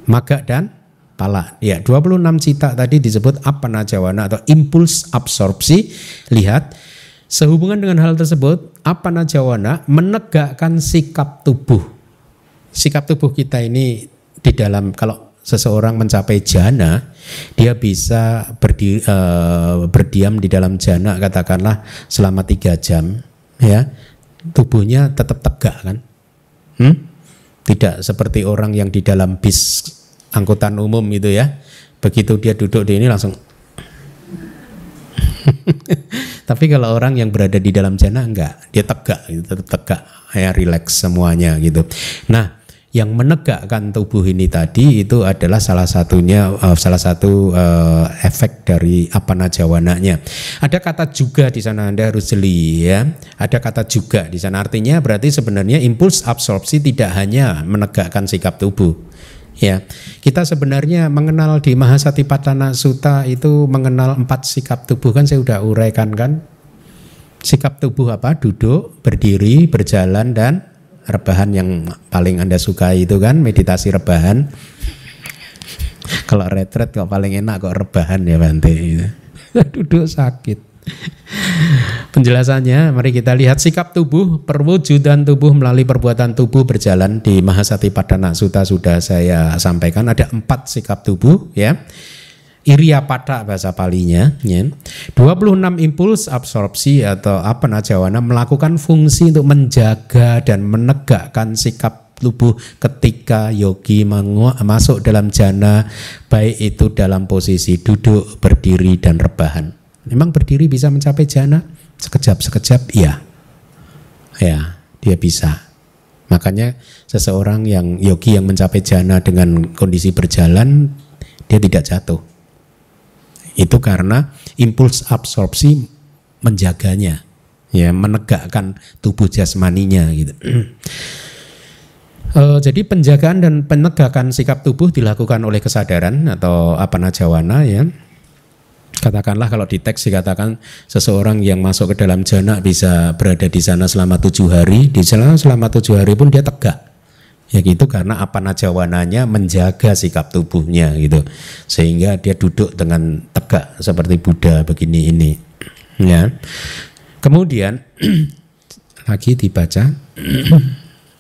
Speaker 1: Maga dan pala. Ya, 26 cita tadi disebut apa najawana atau impuls absorpsi. Lihat, sehubungan dengan hal tersebut, apa najawana menegakkan sikap tubuh. Sikap tubuh kita ini di dalam kalau seseorang mencapai jana, dia bisa berdi, uh, berdiam di dalam jana katakanlah selama tiga jam, ya tubuhnya tetap tegak kan, hmm? Tidak seperti orang yang di dalam bis angkutan umum itu ya. Begitu dia duduk di ini langsung Tapi kalau orang yang berada di dalam jana enggak, dia tegak, gitu, tetap tegak, ya rileks semuanya gitu. Nah, yang menegakkan tubuh ini tadi itu adalah salah satunya uh, salah satu uh, efek dari apa najawananya. Ada kata juga di sana Anda harus jeli ya. Ada kata juga di sana artinya berarti sebenarnya impuls absorpsi tidak hanya menegakkan sikap tubuh. Ya, kita sebenarnya mengenal di Mahasatipatthana Sutta itu mengenal empat sikap tubuh kan saya sudah uraikan kan. Sikap tubuh apa? Duduk, berdiri, berjalan dan rebahan yang paling Anda suka itu kan meditasi rebahan. Kalau retret kok paling enak kok rebahan ya Bante. Duduk sakit. Penjelasannya, mari kita lihat sikap tubuh, perwujudan tubuh melalui perbuatan tubuh berjalan di Mahasati Padana Sutta sudah saya sampaikan ada empat sikap tubuh ya. Iriya pada bahasa palinya ya. 26 impuls absorpsi atau apa najawana melakukan fungsi untuk menjaga dan menegakkan sikap tubuh ketika yogi masuk dalam jana baik itu dalam posisi duduk, berdiri dan rebahan. Memang berdiri bisa mencapai jana sekejap-sekejap iya. Ya, dia bisa. Makanya seseorang yang yogi yang mencapai jana dengan kondisi berjalan dia tidak jatuh itu karena impuls absorpsi menjaganya, ya menegakkan tubuh jasmaninya gitu. Uh, jadi penjagaan dan penegakan sikap tubuh dilakukan oleh kesadaran atau apa najawana ya. Katakanlah kalau di teks dikatakan seseorang yang masuk ke dalam jana bisa berada di sana selama tujuh hari, di sana selama tujuh hari pun dia tegak. Ya gitu karena apa najawananya menjaga sikap tubuhnya gitu. Sehingga dia duduk dengan tegak seperti Buddha begini ini. Ya. Kemudian lagi dibaca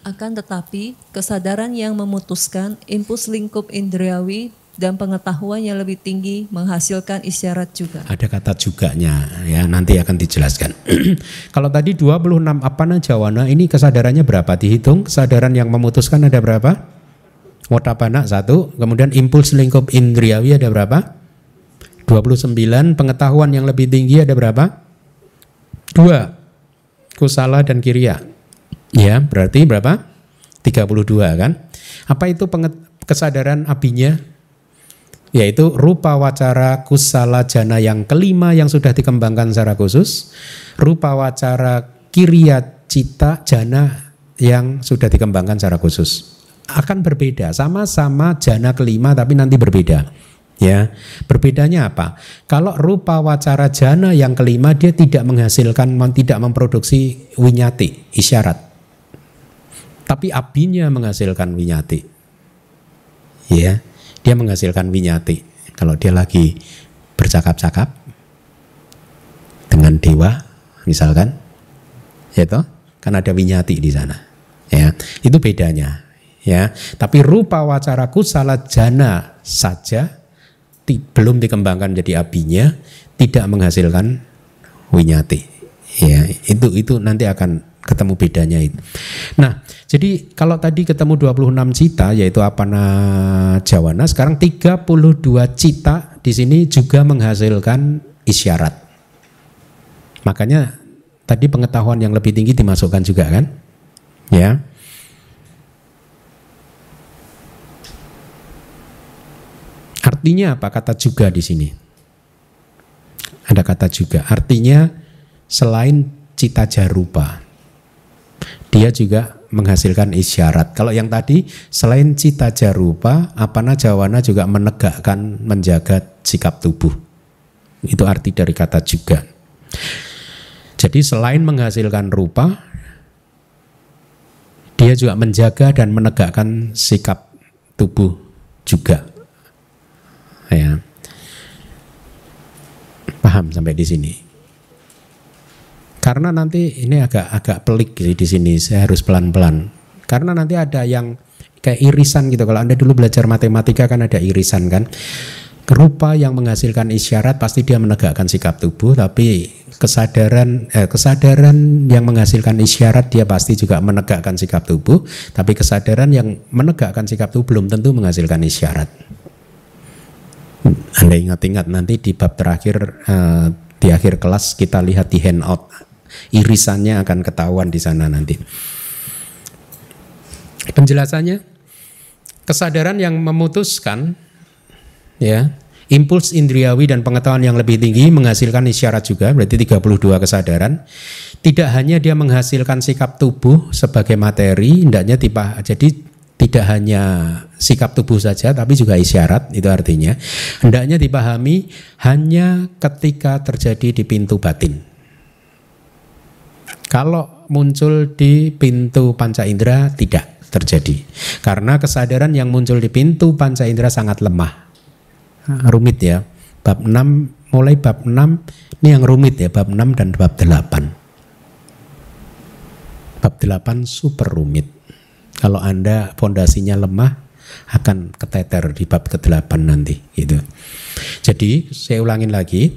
Speaker 2: akan tetapi kesadaran yang memutuskan impuls lingkup indriawi dan pengetahuan yang lebih tinggi menghasilkan isyarat juga.
Speaker 1: Ada kata juganya ya nanti akan dijelaskan. Kalau tadi 26 apana jawana ini kesadarannya berapa dihitung? Kesadaran yang memutuskan ada berapa? Wotapana satu, kemudian impuls lingkup indriawi ada berapa? 29, pengetahuan yang lebih tinggi ada berapa? Dua, kusala dan kiriya. Ya, berarti berapa? 32 kan? Apa itu kesadaran apinya? Yaitu rupa wacara kusala jana yang kelima yang sudah dikembangkan secara khusus, rupa wacara kiriya cita jana yang sudah dikembangkan secara khusus. Akan berbeda, sama-sama jana kelima tapi nanti berbeda. Ya, berbedanya apa? Kalau rupa wacara jana yang kelima dia tidak menghasilkan, tidak memproduksi winyati, isyarat. Tapi apinya menghasilkan winyati. Ya, dia menghasilkan winyati. Kalau dia lagi bercakap-cakap dengan dewa, misalkan, ya toh, kan ada winyati di sana. Ya, itu bedanya. Ya, tapi rupa wacara kusala jana saja ti, belum dikembangkan jadi apinya, tidak menghasilkan winyati. Ya, itu itu nanti akan ketemu bedanya itu. Nah, jadi kalau tadi ketemu 26 cita yaitu apa jawana, sekarang 32 cita di sini juga menghasilkan isyarat. Makanya tadi pengetahuan yang lebih tinggi dimasukkan juga kan? Ya. Artinya apa kata juga di sini? Ada kata juga. Artinya selain cita jarupa, dia juga menghasilkan isyarat. Kalau yang tadi selain cita jarupa, apana jawana juga menegakkan, menjaga sikap tubuh. Itu arti dari kata juga. Jadi selain menghasilkan rupa, dia juga menjaga dan menegakkan sikap tubuh juga. Ya. Paham sampai di sini? Karena nanti ini agak agak pelik sih di sini. Saya harus pelan-pelan. Karena nanti ada yang kayak irisan gitu. Kalau Anda dulu belajar matematika kan ada irisan kan. Rupa yang menghasilkan isyarat pasti dia menegakkan sikap tubuh, tapi kesadaran eh, kesadaran yang menghasilkan isyarat dia pasti juga menegakkan sikap tubuh, tapi kesadaran yang menegakkan sikap tubuh belum tentu menghasilkan isyarat. Anda ingat-ingat nanti di bab terakhir eh, di akhir kelas kita lihat di handout irisannya akan ketahuan di sana nanti. Penjelasannya kesadaran yang memutuskan ya impuls indriawi dan pengetahuan yang lebih tinggi menghasilkan isyarat juga berarti 32 kesadaran. Tidak hanya dia menghasilkan sikap tubuh sebagai materi hendaknya tiba jadi tidak hanya sikap tubuh saja tapi juga isyarat itu artinya. Hendaknya dipahami hanya ketika terjadi di pintu batin kalau muncul di pintu panca indera tidak terjadi karena kesadaran yang muncul di pintu panca indera sangat lemah rumit ya. Bab 6 mulai bab 6 ini yang rumit ya, bab 6 dan bab 8. Bab 8 super rumit. Kalau Anda fondasinya lemah akan keteter di bab ke-8 nanti gitu. Jadi saya ulangin lagi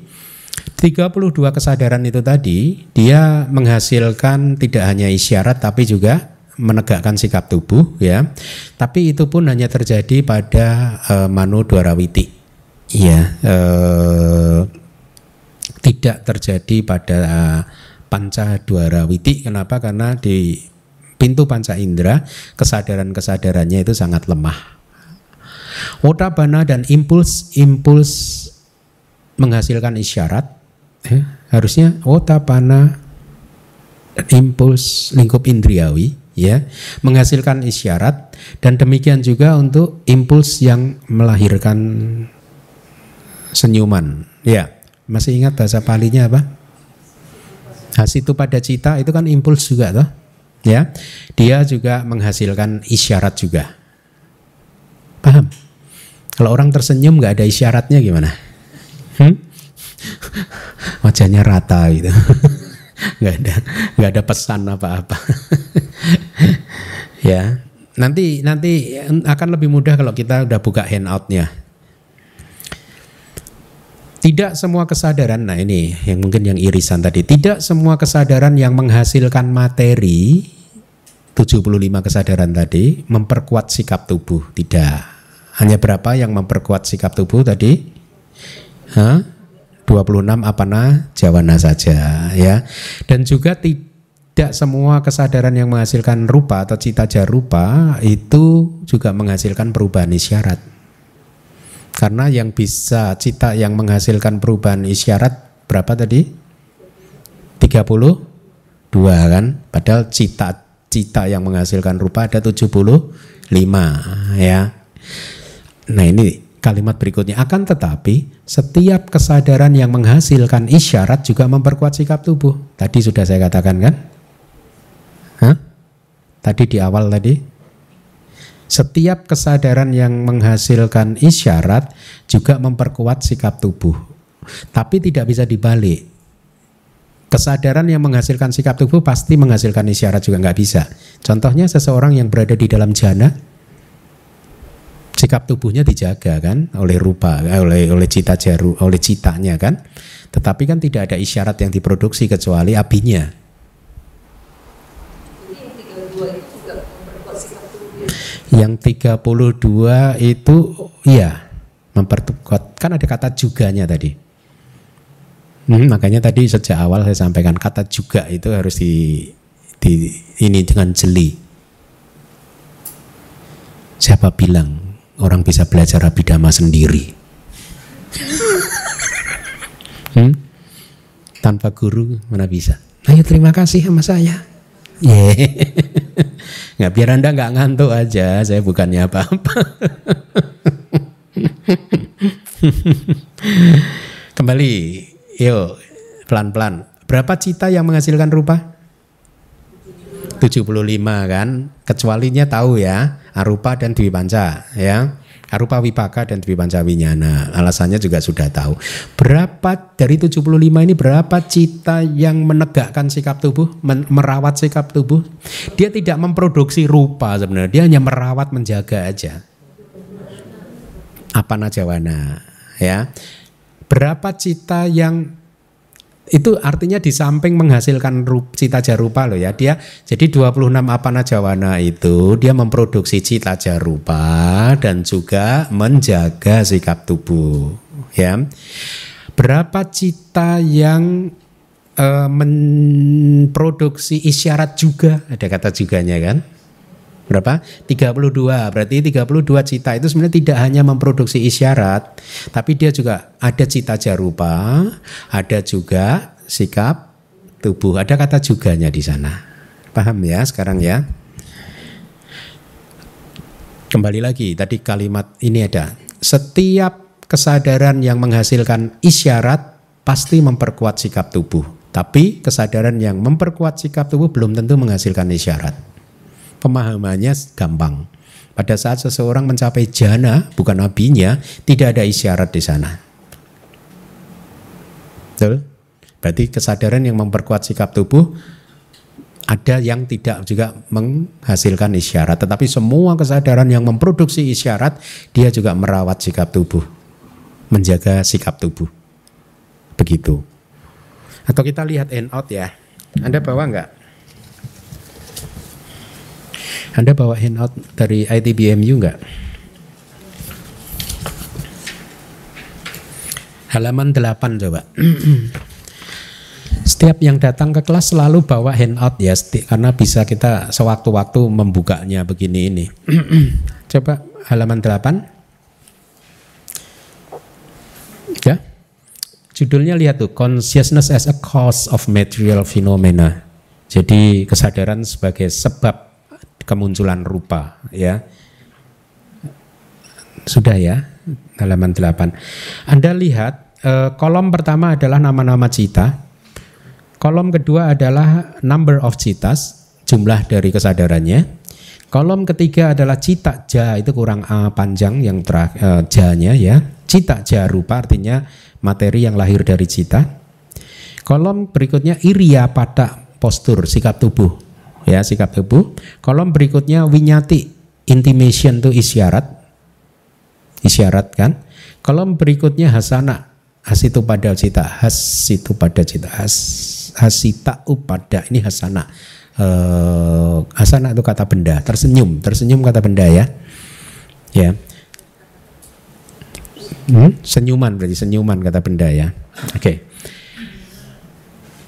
Speaker 1: 32 kesadaran itu tadi dia menghasilkan tidak hanya isyarat tapi juga menegakkan sikap tubuh ya. Tapi itu pun hanya terjadi pada uh, Manu Dwarawiti Iya, eh, tidak terjadi pada panca duara witi. Kenapa? Karena di pintu panca indera kesadaran-kesadarannya itu sangat lemah. Otabana dan impuls-impuls menghasilkan isyarat eh, harusnya otabana impuls lingkup indriawi ya menghasilkan isyarat dan demikian juga untuk impuls yang melahirkan senyuman. Ya, masih ingat bahasa palinya apa? Hasitu pada cita itu kan impuls juga toh. Ya, dia juga menghasilkan isyarat juga. Paham? Kalau orang tersenyum nggak ada isyaratnya gimana? Hmm? Wajahnya rata gitu. nggak ada nggak ada pesan apa-apa. ya, nanti nanti akan lebih mudah kalau kita udah buka handoutnya tidak semua kesadaran, nah ini yang mungkin yang irisan tadi, tidak semua kesadaran yang menghasilkan materi 75 kesadaran tadi memperkuat sikap tubuh, tidak. Hanya berapa yang memperkuat sikap tubuh tadi? Hah? 26 apana jawana saja ya. Dan juga tidak semua kesadaran yang menghasilkan rupa atau cita jarupa itu juga menghasilkan perubahan isyarat. Karena yang bisa cita yang menghasilkan perubahan isyarat berapa tadi? 32 kan? Padahal cita cita yang menghasilkan rupa ada 75 ya. Nah ini kalimat berikutnya akan tetapi setiap kesadaran yang menghasilkan isyarat juga memperkuat sikap tubuh. Tadi sudah saya katakan kan? Hah? Tadi di awal tadi setiap kesadaran yang menghasilkan isyarat juga memperkuat sikap tubuh. Tapi tidak bisa dibalik. Kesadaran yang menghasilkan sikap tubuh pasti menghasilkan isyarat juga nggak bisa. Contohnya seseorang yang berada di dalam jana, sikap tubuhnya dijaga kan oleh rupa, eh, oleh oleh cita jaru, oleh citanya kan. Tetapi kan tidak ada isyarat yang diproduksi kecuali apinya. Yang 32 itu iya memperkuat kan ada kata juganya tadi. Hmm, makanya tadi sejak awal saya sampaikan kata juga itu harus di, di ini dengan jeli. Siapa bilang orang bisa belajar abidama sendiri? Hmm? Tanpa guru mana bisa? Ayo terima kasih sama saya. Yeah. nggak biar anda nggak ngantuk aja. Saya bukannya apa-apa. Kembali, yuk pelan-pelan. Berapa cita yang menghasilkan rupa? 75 kan, kecualinya tahu ya, arupa dan dwi panca ya. Arupa wipaka dan dwi panca winyana. Alasannya juga sudah tahu. Berapa dari 75 ini berapa cita yang menegakkan sikap tubuh, merawat sikap tubuh? Dia tidak memproduksi rupa sebenarnya, dia hanya merawat menjaga aja. Apa najawana ya. Berapa cita yang itu artinya di samping menghasilkan cita jarupa loh ya. Dia jadi 26 apana jawana itu dia memproduksi cita jarupa dan juga menjaga sikap tubuh ya. Berapa cita yang uh, memproduksi isyarat juga? Ada kata juganya kan berapa? 32. Berarti 32 cita itu sebenarnya tidak hanya memproduksi isyarat, tapi dia juga ada cita jarupa, ada juga sikap tubuh. Ada kata juganya di sana. Paham ya sekarang ya? Kembali lagi tadi kalimat ini ada. Setiap kesadaran yang menghasilkan isyarat pasti memperkuat sikap tubuh. Tapi kesadaran yang memperkuat sikap tubuh belum tentu menghasilkan isyarat pemahamannya gampang. Pada saat seseorang mencapai jana, bukan nabinya, tidak ada isyarat di sana. Betul? Berarti kesadaran yang memperkuat sikap tubuh ada yang tidak juga menghasilkan isyarat, tetapi semua kesadaran yang memproduksi isyarat dia juga merawat sikap tubuh, menjaga sikap tubuh. Begitu. Atau kita lihat end out ya. Anda bawa enggak? Anda bawa handout dari ITBMU enggak? Halaman 8 coba. Setiap yang datang ke kelas selalu bawa handout ya, karena bisa kita sewaktu-waktu membukanya begini ini. coba halaman 8. Ya. Judulnya lihat tuh, Consciousness as a Cause of Material Phenomena. Jadi kesadaran sebagai sebab kemunculan rupa ya. Sudah ya, halaman 8. Anda lihat eh, kolom pertama adalah nama-nama cita. Kolom kedua adalah number of citas, jumlah dari kesadarannya. Kolom ketiga adalah cita ja, itu kurang A panjang yang terakhir eh, janya ya. Cita ja rupa artinya materi yang lahir dari cita. Kolom berikutnya iria pada postur sikap tubuh ya sikap tubuh. Kolom berikutnya winyati intimation itu isyarat. Isyarat kan. Kolom berikutnya hasana hasitu pada cita hasitu pada cita has hasita upada ini hasana uh, hasana itu kata benda tersenyum tersenyum kata benda ya ya hmm? senyuman berarti senyuman kata benda ya oke okay.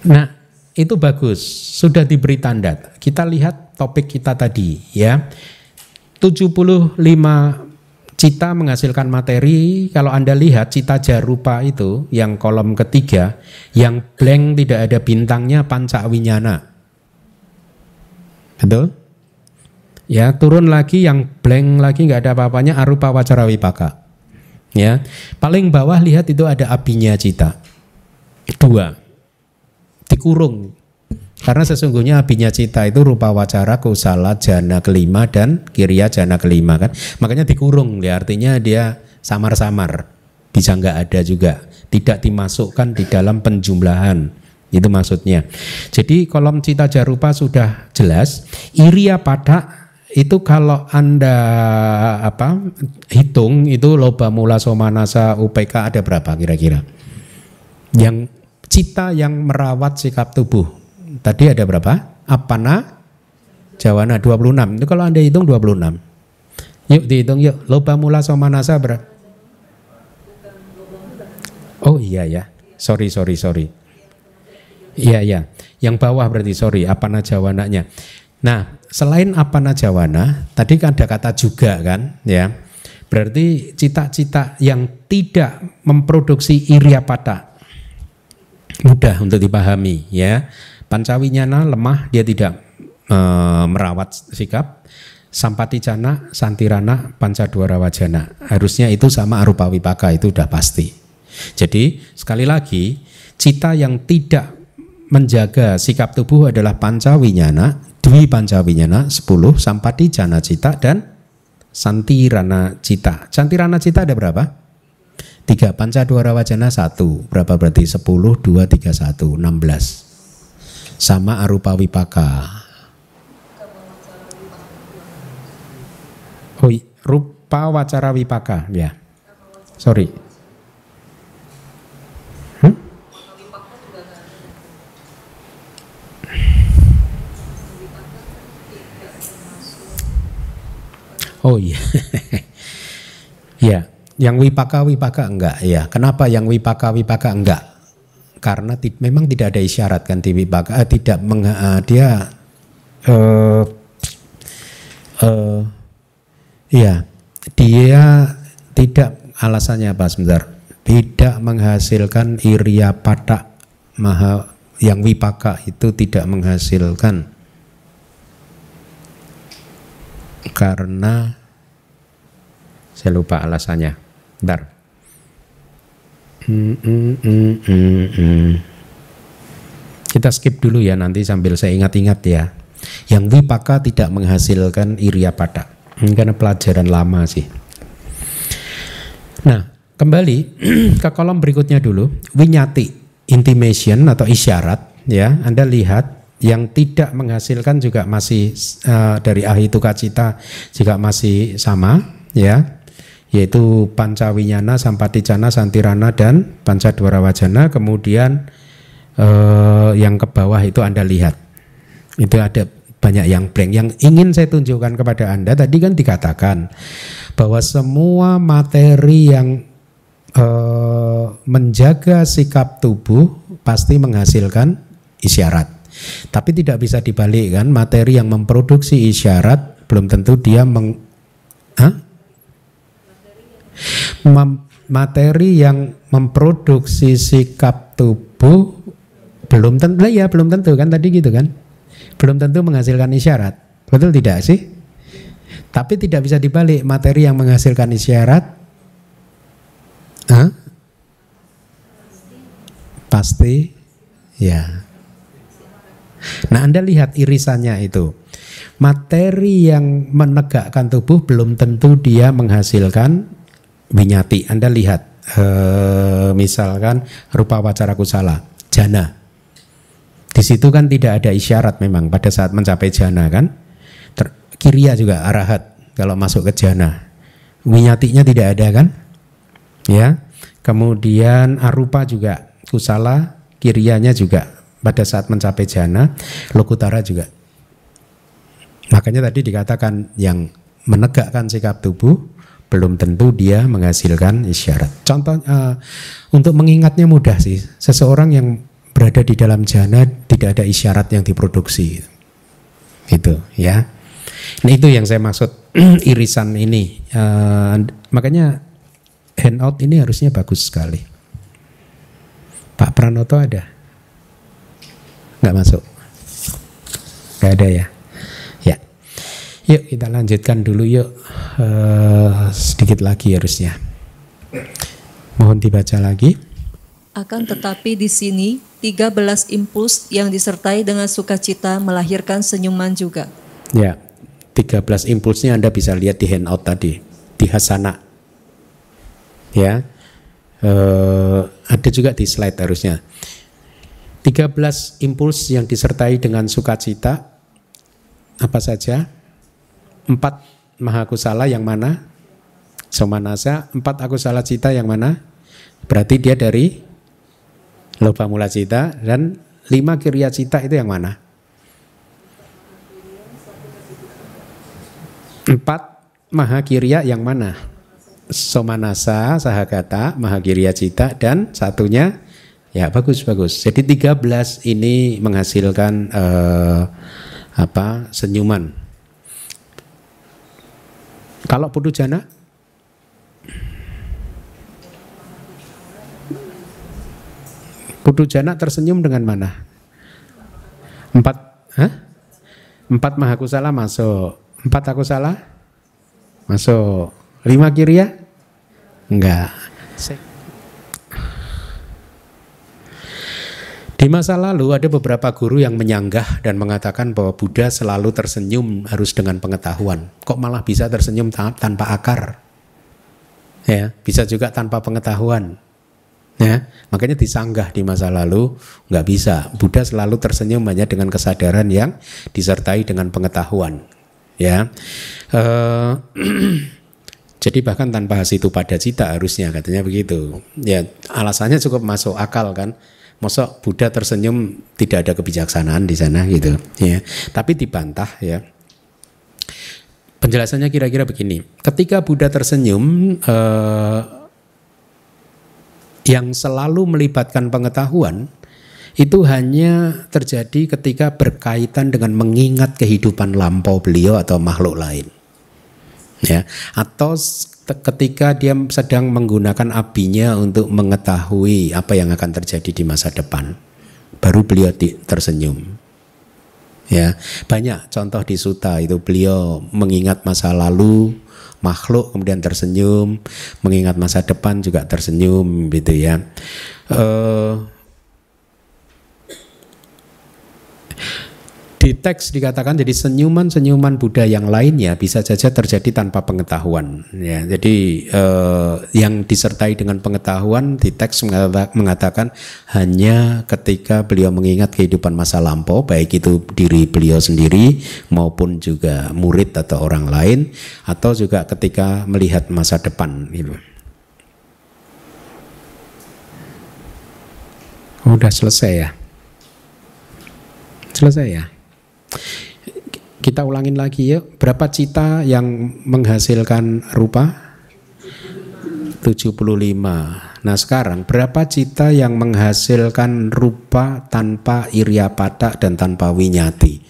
Speaker 1: nah itu bagus, sudah diberi tanda. Kita lihat topik kita tadi ya. 75 cita menghasilkan materi. Kalau Anda lihat cita jarupa itu yang kolom ketiga, yang blank tidak ada bintangnya panca winyana. Betul? Ya, turun lagi yang blank lagi nggak ada apa-apanya arupa wacara wipaka. Ya. Paling bawah lihat itu ada apinya cita. Dua dikurung. Karena sesungguhnya abinya cita itu rupa wacara, kusala, jana kelima dan kiriya jana kelima kan. Makanya dikurung ya artinya dia samar-samar. Bisa nggak ada juga. Tidak dimasukkan di dalam penjumlahan. Itu maksudnya. Jadi kolom cita jarupa sudah jelas. Iriya pada itu kalau anda apa hitung itu loba mula somanasa UPK ada berapa kira-kira? Yang cita yang merawat sikap tubuh. Tadi ada berapa? Apana? Jawana 26. Itu kalau Anda hitung 26. Yuk dihitung yuk. Loba mula somanasa berapa? Oh iya ya. Sorry, sorry, sorry. Iya, iya. Yang bawah berarti sorry, apa najawananya. Nah, selain apa najawana, tadi kan ada kata juga kan, ya. Berarti cita-cita yang tidak memproduksi iriapata mudah untuk dipahami, ya. Pancawinyana lemah, dia tidak e, merawat sikap. Sampati jana, santirana, pancadwara wajana. Harusnya itu sama arupa wipaka itu udah pasti. Jadi sekali lagi cita yang tidak menjaga sikap tubuh adalah pancawinyana, dwi pancawinyana 10, sampati jana cita dan santirana cita. Santirana cita ada berapa? Tiga pancadwara wajana satu berapa berarti sepuluh dua tiga satu enam belas sama arupa wipaka Oh, rupa wacara wipaka, ya. Sorry. Hmm? Oh iya. ya, yang wipaka wipaka enggak ya. Kenapa yang wipaka wipaka enggak? Karena memang tidak ada isyarat kan di wipaka eh, tidak meng, uh, dia uh, uh, Iya, dia tidak alasannya apa sebentar? Tidak menghasilkan iria patak maha yang wipaka itu tidak menghasilkan karena saya lupa alasannya. Bentar. Kita skip dulu ya nanti sambil saya ingat-ingat ya. Yang wipaka tidak menghasilkan iria patak. Ini karena pelajaran lama sih. Nah, kembali ke kolom berikutnya dulu. Winyati, intimation atau isyarat, ya. Anda lihat yang tidak menghasilkan juga masih uh, dari ahitu kacita juga masih sama, ya. Yaitu pancawinyana, sampaticana, santirana dan pancadwara wajana. Kemudian uh, yang ke bawah itu Anda lihat. Itu ada banyak yang blank. Yang ingin saya tunjukkan kepada Anda tadi kan dikatakan bahwa semua materi yang uh, menjaga sikap tubuh pasti menghasilkan isyarat. Tapi tidak bisa dibalikkan materi yang memproduksi isyarat belum tentu dia meng Hah? materi yang memproduksi sikap tubuh belum tentu ya belum tentu kan tadi gitu kan belum tentu menghasilkan isyarat. Betul tidak sih? Tapi tidak bisa dibalik materi yang menghasilkan isyarat. Hah? Pasti ya. Nah Anda lihat irisannya itu. Materi yang menegakkan tubuh belum tentu dia menghasilkan winyati. Anda lihat eh, misalkan rupa wacara kusala, jana. Di situ kan tidak ada isyarat memang pada saat mencapai jana kan. Ter, kiria juga arahat kalau masuk ke jana. Winyatinya tidak ada kan? Ya. Kemudian arupa juga kusala, kirianya juga pada saat mencapai jana, lokutara juga. Makanya tadi dikatakan yang menegakkan sikap tubuh belum tentu dia menghasilkan isyarat. Contoh uh, untuk mengingatnya mudah sih. Seseorang yang berada di dalam jana tidak ada isyarat yang diproduksi. Itu ya. Nah itu yang saya maksud irisan ini. Uh, makanya handout ini harusnya bagus sekali. Pak Pranoto ada? Nggak masuk? Nggak ada? Ya. Yuk kita lanjutkan dulu yuk. Uh, sedikit lagi harusnya. Mohon dibaca lagi.
Speaker 2: Akan tetapi di sini 13 impuls yang disertai dengan sukacita melahirkan senyuman juga.
Speaker 1: Ya, 13 impulsnya Anda bisa lihat di handout tadi, di hasana. Ya, eh, ada juga di slide harusnya. 13 impuls yang disertai dengan sukacita apa saja? Empat mahakusala yang mana? Somanasa, empat akusala cita yang mana? Berarti dia dari Loba mula cita dan lima kirya cita itu yang mana? Empat mahakirya yang mana? Somanasa, sahagata, mahakirya cita dan satunya Ya, bagus bagus. Jadi 13 ini menghasilkan eh, apa? senyuman. Kalau putu jana? Putu jana tersenyum dengan mana? Empat, hah? Empat mahakusala masuk. Empat aku salah? Masuk. Lima kiri ya? Enggak. Di masa lalu ada beberapa guru yang menyanggah dan mengatakan bahwa Buddha selalu tersenyum harus dengan pengetahuan. Kok malah bisa tersenyum tanpa akar? Ya, bisa juga tanpa pengetahuan. Ya, makanya disanggah di masa lalu nggak bisa. Buddha selalu tersenyum hanya dengan kesadaran yang disertai dengan pengetahuan. Ya, uh, jadi bahkan tanpa itu pada cita harusnya katanya begitu. Ya, alasannya cukup masuk akal kan Masa Buddha tersenyum tidak ada kebijaksanaan di sana gitu ya. Tapi dibantah ya. Penjelasannya kira-kira begini. Ketika Buddha tersenyum eh, yang selalu melibatkan pengetahuan itu hanya terjadi ketika berkaitan dengan mengingat kehidupan lampau beliau atau makhluk lain. Ya, atau ketika dia sedang menggunakan apinya untuk mengetahui apa yang akan terjadi di masa depan baru beliau tersenyum. Ya banyak contoh di suta itu beliau mengingat masa lalu makhluk kemudian tersenyum mengingat masa depan juga tersenyum gitu ya. Uh, di teks dikatakan jadi senyuman-senyuman Buddha yang lainnya bisa saja terjadi tanpa pengetahuan. Ya, jadi eh, yang disertai dengan pengetahuan di teks mengatakan hanya ketika beliau mengingat kehidupan masa lampau, baik itu diri beliau sendiri maupun juga murid atau orang lain, atau juga ketika melihat masa depan. Gitu. Udah selesai ya? Selesai ya? Kita ulangin lagi ya, berapa cita yang menghasilkan rupa? 75. Nah sekarang berapa cita yang menghasilkan rupa tanpa pada dan tanpa winyati?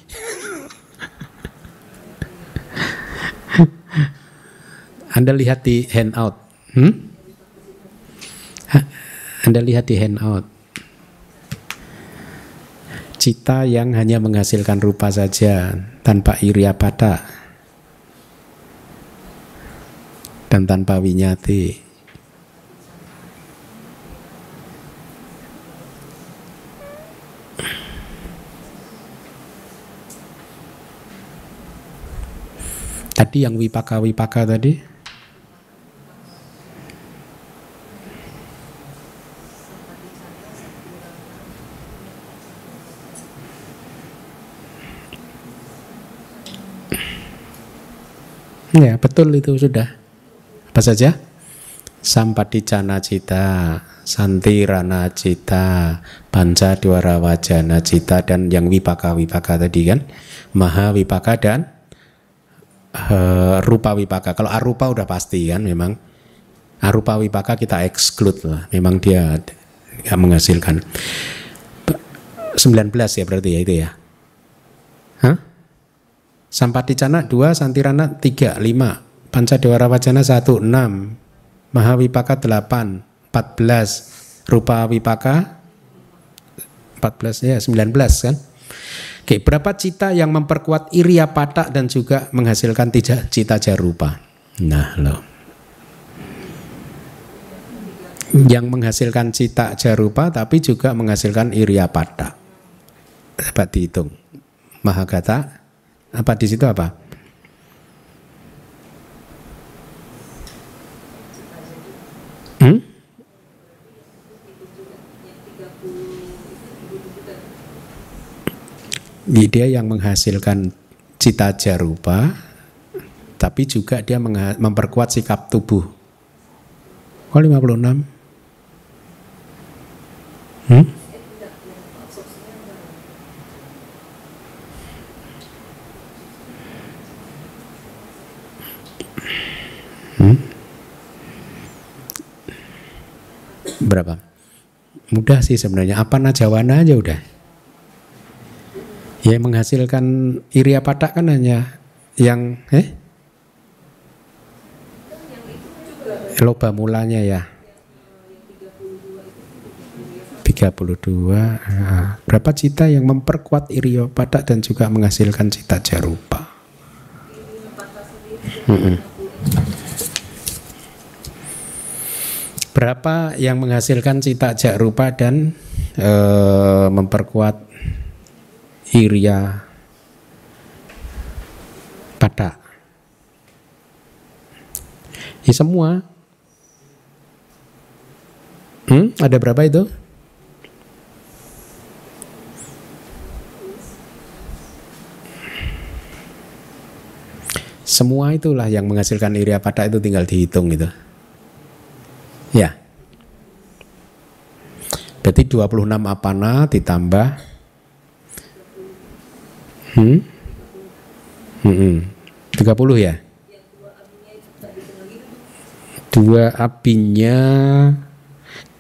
Speaker 1: Anda lihat di handout. Hmm? Anda lihat di handout cita yang hanya menghasilkan rupa saja tanpa pada dan tanpa winyati. Tadi yang wipaka-wipaka tadi Ya, betul itu sudah. Apa saja? Sampadicana cita, santirana cita, panca dwara wajana cita, dan yang wipaka-wipaka tadi kan. Maha wipaka dan uh, rupa wipaka. Kalau arupa udah pasti kan memang. Arupa wipaka kita exclude lah. Memang dia nggak menghasilkan. 19 ya berarti ya itu ya. Hah? Sampaticana 2, Santirana 3, 5, Pancadewara Wajana 1, 6, Mahawipaka 8, 14, Rupa Wipaka 14 ya 19 kan. Oke, berapa cita yang memperkuat iriya patak dan juga menghasilkan tiga cita jarupa? Nah, loh. Yang menghasilkan cita jarupa tapi juga menghasilkan iriya patak. Dapat dihitung. Mahagata apa di situ apa? Hmm? Dia yang menghasilkan cita jarupa, tapi juga dia memperkuat sikap tubuh. Oh 56. Hmm? Hmm? Berapa? mudah sih sebenarnya. Apa najawana aja udah. Ya menghasilkan iria patak kan hanya yang eh loba mulanya ya 32 nah, berapa cita yang memperkuat irio patak dan juga menghasilkan cita jarupa hmm. Berapa yang menghasilkan cita jarupa dan e, memperkuat iria patak ya semua Hmm, ada berapa itu? Semua itulah yang menghasilkan iria pada itu tinggal dihitung itu. Ya. Berarti 26 apana ditambah hmm? Hmm, 30 ya? Dua apinya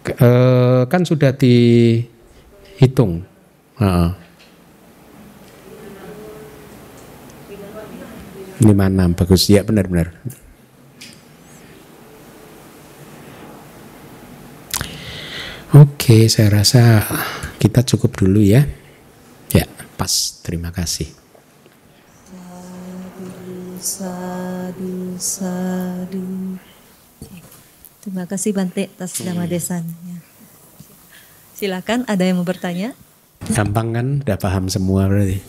Speaker 1: eh, kan sudah dihitung. Uh. 56 bagus ya benar-benar. Oke, saya rasa kita cukup dulu ya. Ya, pas. Terima kasih.
Speaker 2: Sadu, sadu, sadu. Terima kasih Bante atas nama desanya. Silakan, ada yang mau bertanya?
Speaker 1: Gampang kan? Udah paham semua berarti.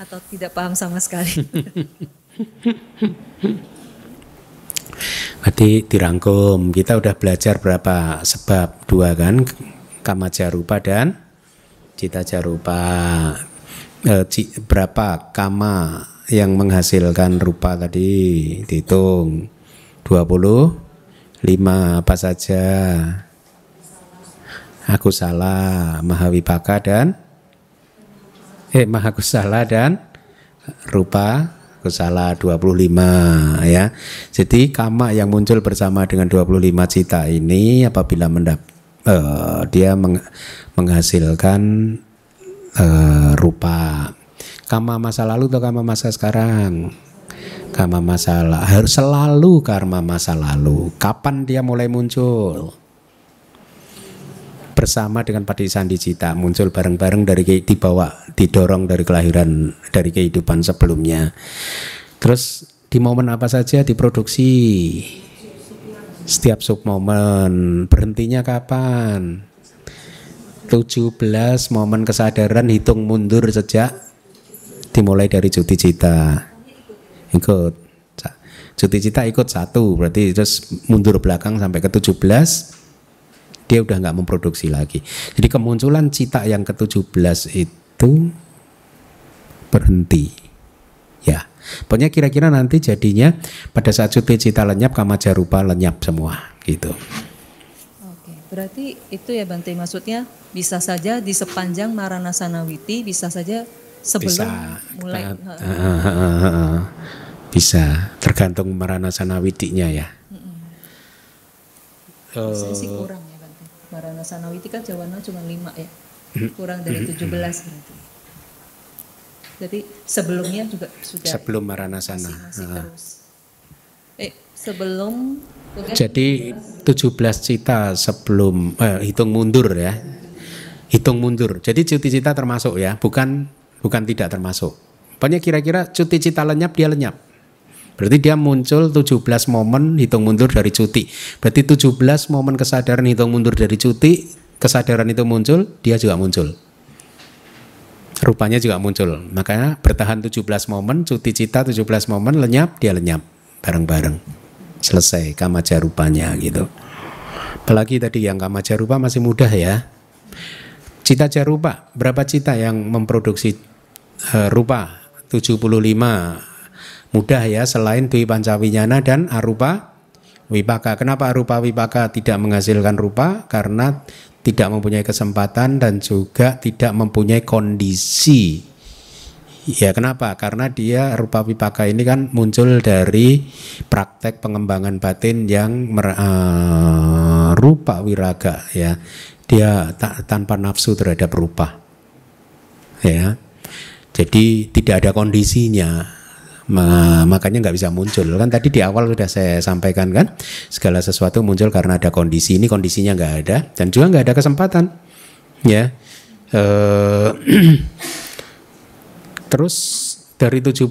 Speaker 2: Atau tidak paham sama sekali?
Speaker 1: Berarti dirangkum, kita udah belajar berapa sebab? Dua kan, kama jarupa dan cita jarupa. E, berapa kama yang menghasilkan rupa tadi? Dihitung. 20 lima apa saja? Aku salah mahawipaka dan eh mahakusala dan rupa kusala 25 ya. Jadi kama yang muncul bersama dengan 25 cita ini apabila mendap uh, dia meng, menghasilkan uh, rupa. Kama masa lalu atau kama masa sekarang? Karma masa lalu selalu karma masa lalu. Kapan dia mulai muncul bersama dengan sandi cita. Muncul bareng-bareng dari dibawa didorong dari kelahiran dari kehidupan sebelumnya. Terus di momen apa saja? Diproduksi setiap sub momen. Berhentinya kapan? 17 momen kesadaran hitung mundur sejak dimulai dari cuti cita. Ikut. Cuti cita ikut satu berarti terus mundur belakang sampai ke 17 dia udah nggak memproduksi lagi. Jadi kemunculan cita yang ke 17 itu berhenti. Ya pokoknya kira-kira nanti jadinya pada saat cuti cita lenyap kama jarupa lenyap semua gitu.
Speaker 2: Oke, berarti itu ya Bante maksudnya bisa saja di sepanjang Marana Sanawiti bisa saja sebelum bisa, mulai uh, uh, uh,
Speaker 1: uh, bisa. Tergantung marana sanawidinya ya.
Speaker 2: Saya sih kurang. Marana sanawiti kan jawana cuma lima ya. Kurang dari 17 berarti. Jadi sebelumnya juga sudah
Speaker 1: sebelum marana sana. Masih, masih
Speaker 2: terus. Eh sebelum
Speaker 1: jadi 17 cita sebelum eh, hitung mundur ya. Hitung mundur. Jadi cuti cita termasuk ya, bukan bukan tidak termasuk. Pokoknya kira-kira cuti cita lenyap dia lenyap. Berarti dia muncul 17 momen hitung mundur dari cuti. Berarti 17 momen kesadaran hitung mundur dari cuti, kesadaran itu muncul, dia juga muncul. Rupanya juga muncul. Makanya bertahan 17 momen, cuti cita 17 momen, lenyap, dia lenyap. Bareng-bareng. Selesai kamaja rupanya gitu. Apalagi tadi yang kamaja rupa masih mudah ya. Cita jarupa, berapa cita yang memproduksi uh, rupa? 75 mudah ya selain Dwi Pancawinyana dan Arupa Wipaka. Kenapa Arupa Wipaka tidak menghasilkan rupa? Karena tidak mempunyai kesempatan dan juga tidak mempunyai kondisi. Ya kenapa? Karena dia rupa wipaka ini kan muncul dari praktek pengembangan batin yang uh, rupa wiraga ya dia tak tanpa nafsu terhadap rupa ya jadi tidak ada kondisinya makanya nggak bisa muncul. Kan tadi di awal sudah saya sampaikan kan segala sesuatu muncul karena ada kondisi ini kondisinya nggak ada dan juga nggak ada kesempatan. Ya. Eh, terus dari 75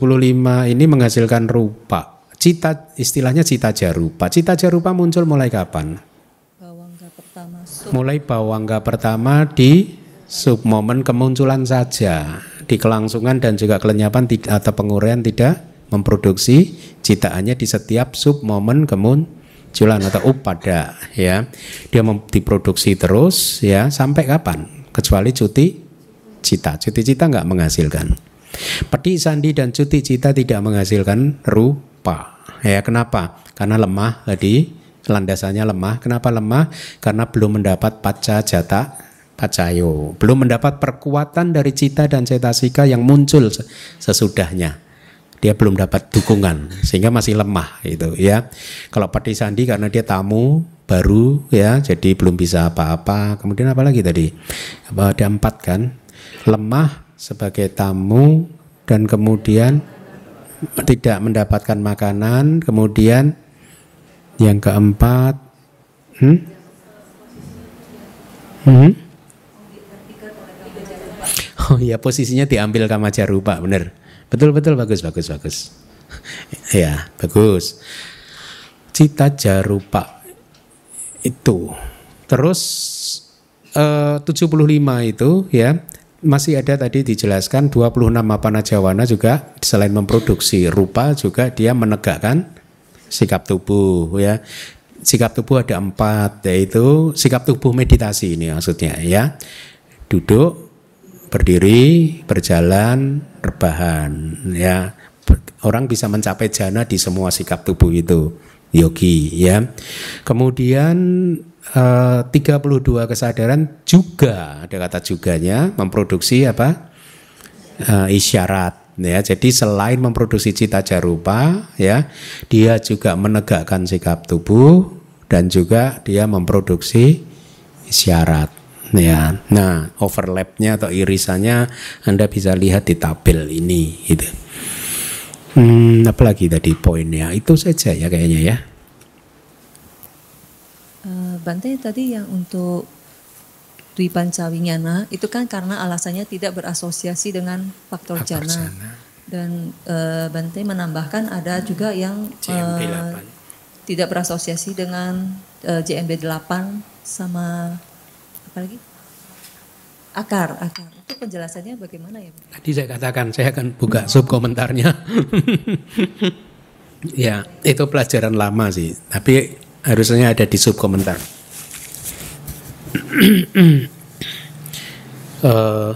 Speaker 1: ini menghasilkan rupa. Cita istilahnya cita jarupa. Cita jarupa muncul mulai kapan?
Speaker 2: Bawangga pertama
Speaker 1: mulai bawangga pertama di sub momen kemunculan saja. Di kelangsungan dan juga kelenyapan atau penguraian tidak memproduksi citaannya di setiap sub momen kemunculan atau upada ya. Dia diproduksi terus ya sampai kapan? Kecuali cuti cita. Cuti cita nggak menghasilkan. Peti sandi dan cuti cita tidak menghasilkan rupa ya. Kenapa? Karena lemah tadi. Landasannya lemah. Kenapa lemah? Karena belum mendapat paca jata pacayo belum mendapat perkuatan dari cita dan cetasika yang muncul sesudahnya dia belum dapat dukungan sehingga masih lemah itu ya. Kalau Pati Sandi karena dia tamu baru ya jadi belum bisa apa-apa. Kemudian apa lagi tadi? Ada empat kan? Lemah sebagai tamu dan kemudian tidak mendapatkan makanan, kemudian yang keempat hmm? Hmm? Oh iya posisinya diambil Kamajarupa benar. Betul betul bagus bagus bagus. ya bagus. Cita jarupa itu. Terus eh, 75 itu ya masih ada tadi dijelaskan 26 mapana jawana juga selain memproduksi rupa juga dia menegakkan sikap tubuh ya. Sikap tubuh ada empat yaitu sikap tubuh meditasi ini maksudnya ya. Duduk, berdiri, berjalan, rebahan ya. Orang bisa mencapai jana di semua sikap tubuh itu yogi ya. Kemudian eh, 32 kesadaran juga ada kata juganya memproduksi apa? Eh, isyarat ya. Jadi selain memproduksi cita jarupa ya, dia juga menegakkan sikap tubuh dan juga dia memproduksi isyarat ya. Nah, overlapnya atau irisannya Anda bisa lihat di tabel ini gitu. Hmm, apalagi tadi poinnya itu saja ya kayaknya ya.
Speaker 2: Uh, Bante tadi yang untuk Dwi Pancawinyana itu kan karena alasannya tidak berasosiasi dengan faktor, faktor jana. jana. Dan uh, Bante menambahkan ada juga yang uh, tidak berasosiasi dengan uh, JMB 8 sama apa lagi? Akar, akar. Itu penjelasannya bagaimana ya?
Speaker 1: Tadi saya katakan saya akan buka sub komentarnya. ya, itu pelajaran lama sih, tapi harusnya ada di sub komentar. uh,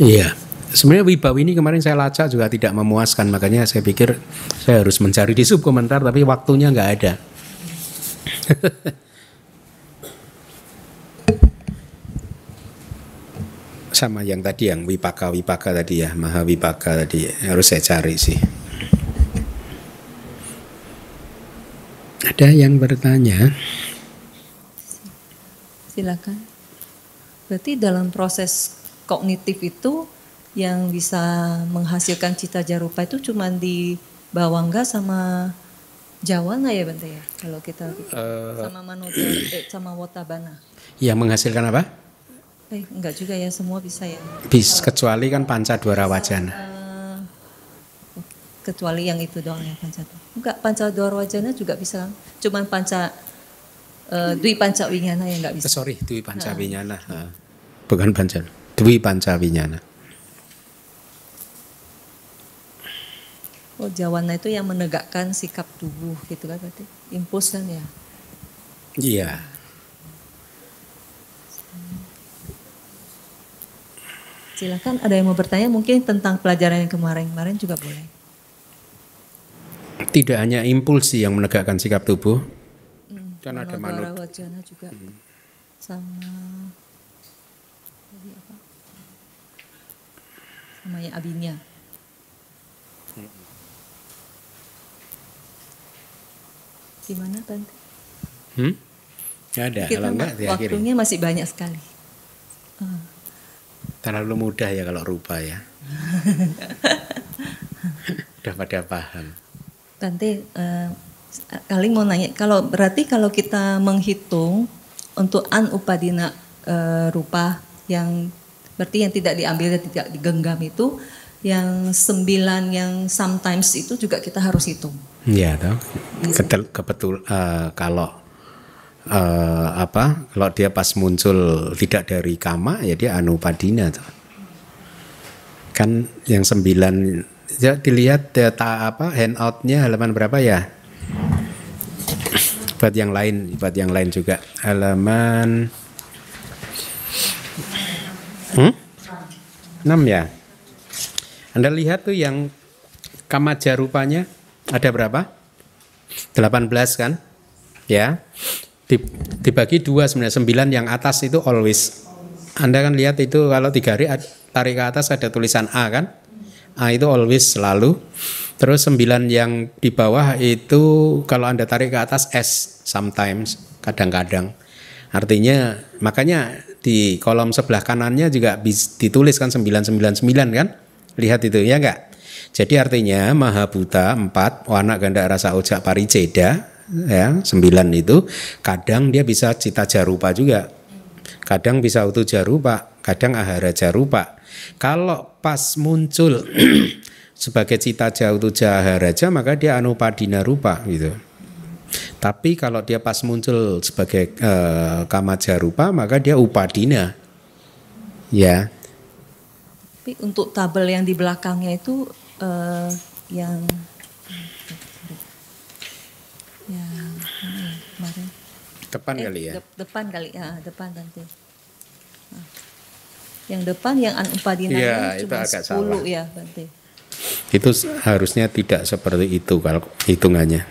Speaker 1: iya, sebenarnya Wibawi ini kemarin saya lacak juga tidak memuaskan, makanya saya pikir saya harus mencari di sub komentar, tapi waktunya nggak ada. sama yang tadi yang wipaka wipaka tadi ya maha wipaka tadi. Harus saya cari sih. Ada yang bertanya?
Speaker 2: Silakan. Berarti dalam proses kognitif itu yang bisa menghasilkan cita jarupa itu cuma di Bawangga sama Jawana ya Bante ya? Kalau kita uh, sama Manoja eh, sama Wotabana
Speaker 1: yang menghasilkan apa
Speaker 2: Eh, enggak juga ya, semua bisa ya.
Speaker 1: Bis, kecuali kan panca dua wajana.
Speaker 2: Uh, kecuali yang itu doang ya panca. Enggak, panca dua wajana juga bisa. Cuman panca uh, dwi panca winyana yang enggak bisa.
Speaker 1: sorry, dwi panca nah. winyana. Uh, bukan panca, dwi panca winyana.
Speaker 2: Oh, jawana itu yang menegakkan sikap tubuh gitu kan berarti. Impuls kan ya?
Speaker 1: Iya.
Speaker 2: Silakan ada yang mau bertanya mungkin tentang pelajaran yang kemarin-kemarin juga boleh.
Speaker 1: Tidak hanya impulsi yang menegakkan sikap tubuh,
Speaker 2: hmm, kan ada manut. wajana juga hmm. sama apa? Sama yang abinya. Gimana Tante?
Speaker 1: Hmm? Ada.
Speaker 2: Kita
Speaker 1: kalau enggak
Speaker 2: waktunya masih banyak sekali.
Speaker 1: Terlalu mudah ya kalau rupa ya. Udah pada paham.
Speaker 2: Bante, eh, kali mau nanya, kalau berarti kalau kita menghitung untuk an upadina eh, rupa yang berarti yang tidak diambil dan tidak digenggam itu, yang sembilan yang sometimes itu juga kita harus hitung.
Speaker 1: Iya toh. Ketel, kebetul eh, kalau eh, apa? Kalau dia pas muncul tidak dari kama ya dia anupadina tuh. Kan yang sembilan ya dilihat data apa handoutnya halaman berapa ya? Buat yang lain, buat yang lain juga halaman hmm? 6 ya. Anda lihat tuh yang kamaja rupanya ada berapa? 18 kan? Ya. Di- Dibagi dua sebenarnya sembilan yang atas itu always. Anda kan lihat itu kalau tiga hari tarik ke atas ada tulisan A kan? A itu always selalu. Terus sembilan yang di bawah itu kalau Anda tarik ke atas S sometimes kadang-kadang. Artinya makanya di kolom sebelah kanannya juga bis- dituliskan 999 kan? Lihat itu ya enggak? Jadi artinya Maha Buta 4 warna ganda rasa ojak pariceda ya 9 itu kadang dia bisa cita jarupa juga. Kadang bisa utu jarupa, kadang ahara jarupa. Kalau pas muncul sebagai cita jautu jaharaja maka dia anupadina rupa gitu. Tapi kalau dia pas muncul sebagai eh, kamaja rupa maka dia upadina. Ya.
Speaker 2: Tapi untuk tabel yang di belakangnya itu eh, yang ya kemarin
Speaker 1: Depan
Speaker 2: Eh,
Speaker 1: kali ya.
Speaker 2: dep- depan kali ya depan nanti Nah. yang depan yang anupadina
Speaker 1: Iya, itu
Speaker 2: cuma
Speaker 1: agak
Speaker 2: 10
Speaker 1: salah.
Speaker 2: ya Bante.
Speaker 1: Itu harusnya tidak seperti itu kalau hitungannya.